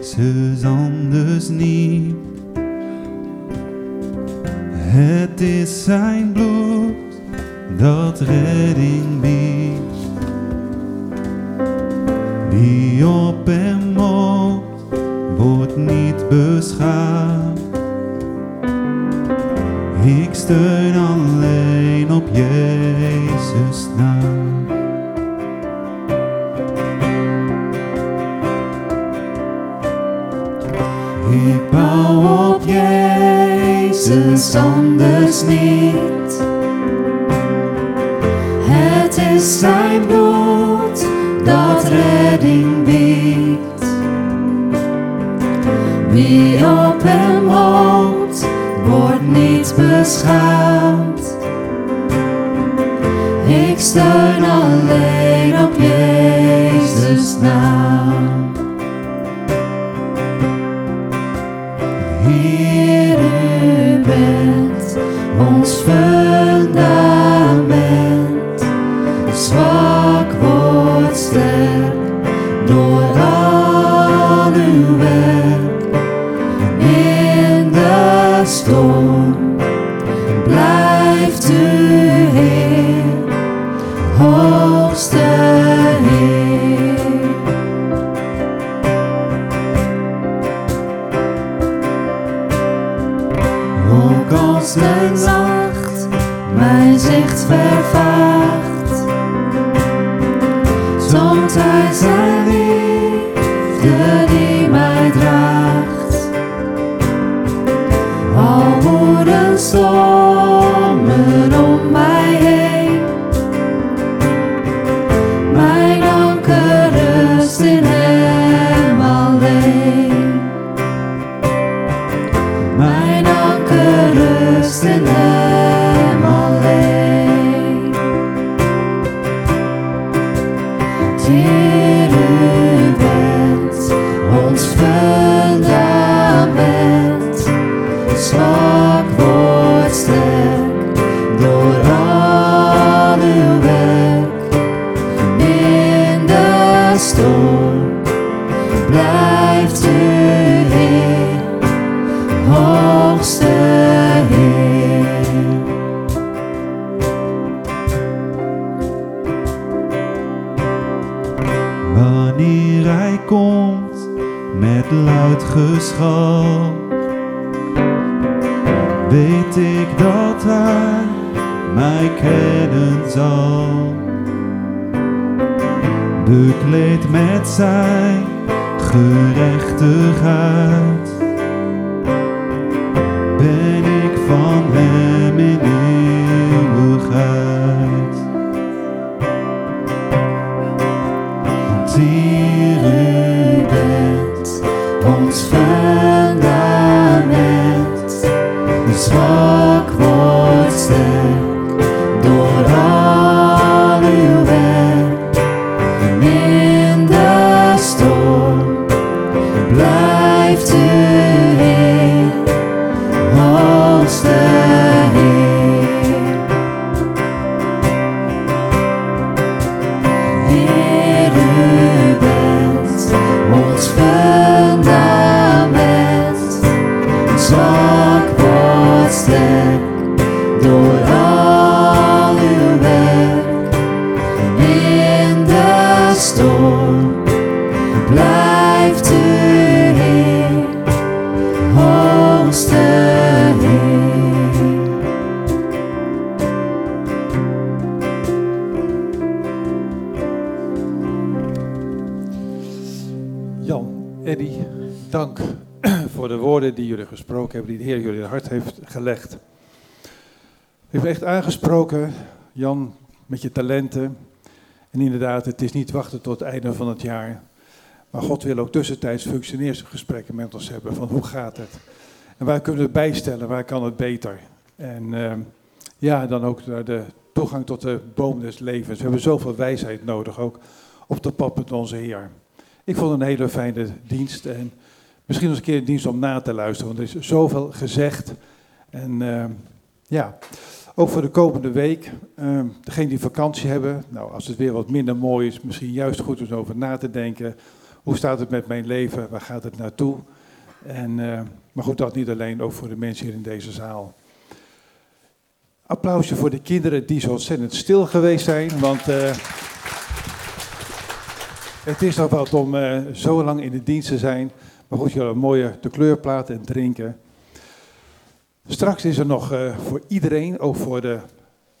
B: Ze is niet het is zijn bloed dat redding biedt. Wie op hem hoopt, wordt niet beschaamd. Ik steun alleen op Jezus naam.
C: Ik bouw op Jezus, anders niet. Het is zijn bloed dat redding biedt. Wie op hem hoopt, wordt niet beschaamd. Ik steun alleen op Jezus naam.
A: Gesproken hebben, die de Heer jullie in het hart heeft gelegd. U heeft echt aangesproken, Jan, met je talenten. En inderdaad, het is niet wachten tot het einde van het jaar. Maar God wil ook tussentijds functioneersgesprekken met ons hebben. Van hoe gaat het? En waar kunnen we bijstellen? Waar kan het beter? En ehm, ja, dan ook naar de toegang tot de boom des levens. We hebben zoveel wijsheid nodig, ook op de pad met onze Heer. Ik vond een hele fijne dienst. En misschien eens een keer een dienst om na te luisteren. Want er is zoveel gezegd. En ehm, ja, ook voor de komende week. Uh, die vakantie hebben. Nou, als het weer wat minder mooi is, misschien juist goed om over na te denken. Hoe staat het met mijn leven? Waar gaat het naartoe? En, eh, maar goed, dat niet alleen, ook voor de mensen hier in deze zaal. Applausje voor de kinderen die zo ontzettend stil geweest zijn, want eh, het is nog wat om eh, zo lang in de dienst te zijn. Maar goed, jullie een mooie de kleurplaat en drinken. Straks is er nog eh, voor iedereen, ook voor de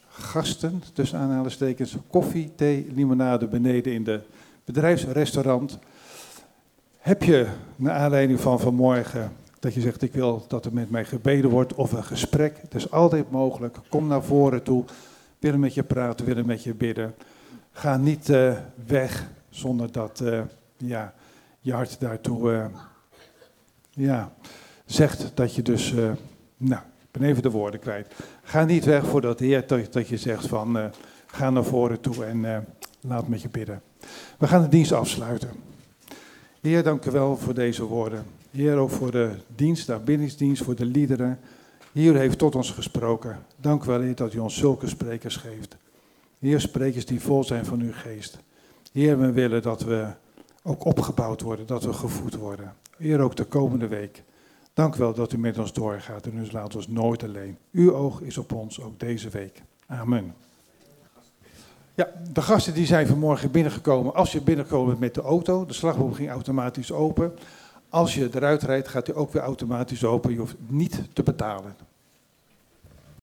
A: gasten, tussen aanhalingstekens, koffie, thee, limonade beneden in de bedrijfsrestaurant. Heb je, naar aanleiding van vanmorgen, dat je zegt ik wil dat er met mij gebeden wordt of een gesprek. Het is altijd mogelijk. Kom naar voren toe. Willen met je praten, willen met je bidden. Ga niet eh, weg zonder dat eh, ja, je hart daartoe ja, zegt dat je dus, eh, nou, ik ben even de woorden kwijt. Ga niet weg voordat de Heer dat, dat je zegt van eh, ga naar voren toe en eh, laat met je bidden. We gaan de dienst afsluiten. Heer, dank u wel voor deze woorden. Heer, ook voor de dienst, de aanbiddingsdienst, voor de liederen. Heer, u heeft tot ons gesproken. Dank u wel, Heer, dat u ons zulke sprekers geeft. Heer, sprekers die vol zijn van uw geest. Heer, we willen dat we ook opgebouwd worden, dat we gevoed worden. Heer, ook de komende week. Dank wel dat u met ons doorgaat en u laat ons nooit alleen. Uw oog is op ons, ook deze week. Amen. Ja, de gasten die zijn vanmorgen binnengekomen. Als je binnenkomt met de auto, de slagboom ging automatisch open. Als je eruit rijdt, gaat hij ook weer automatisch open. Je hoeft niet te betalen.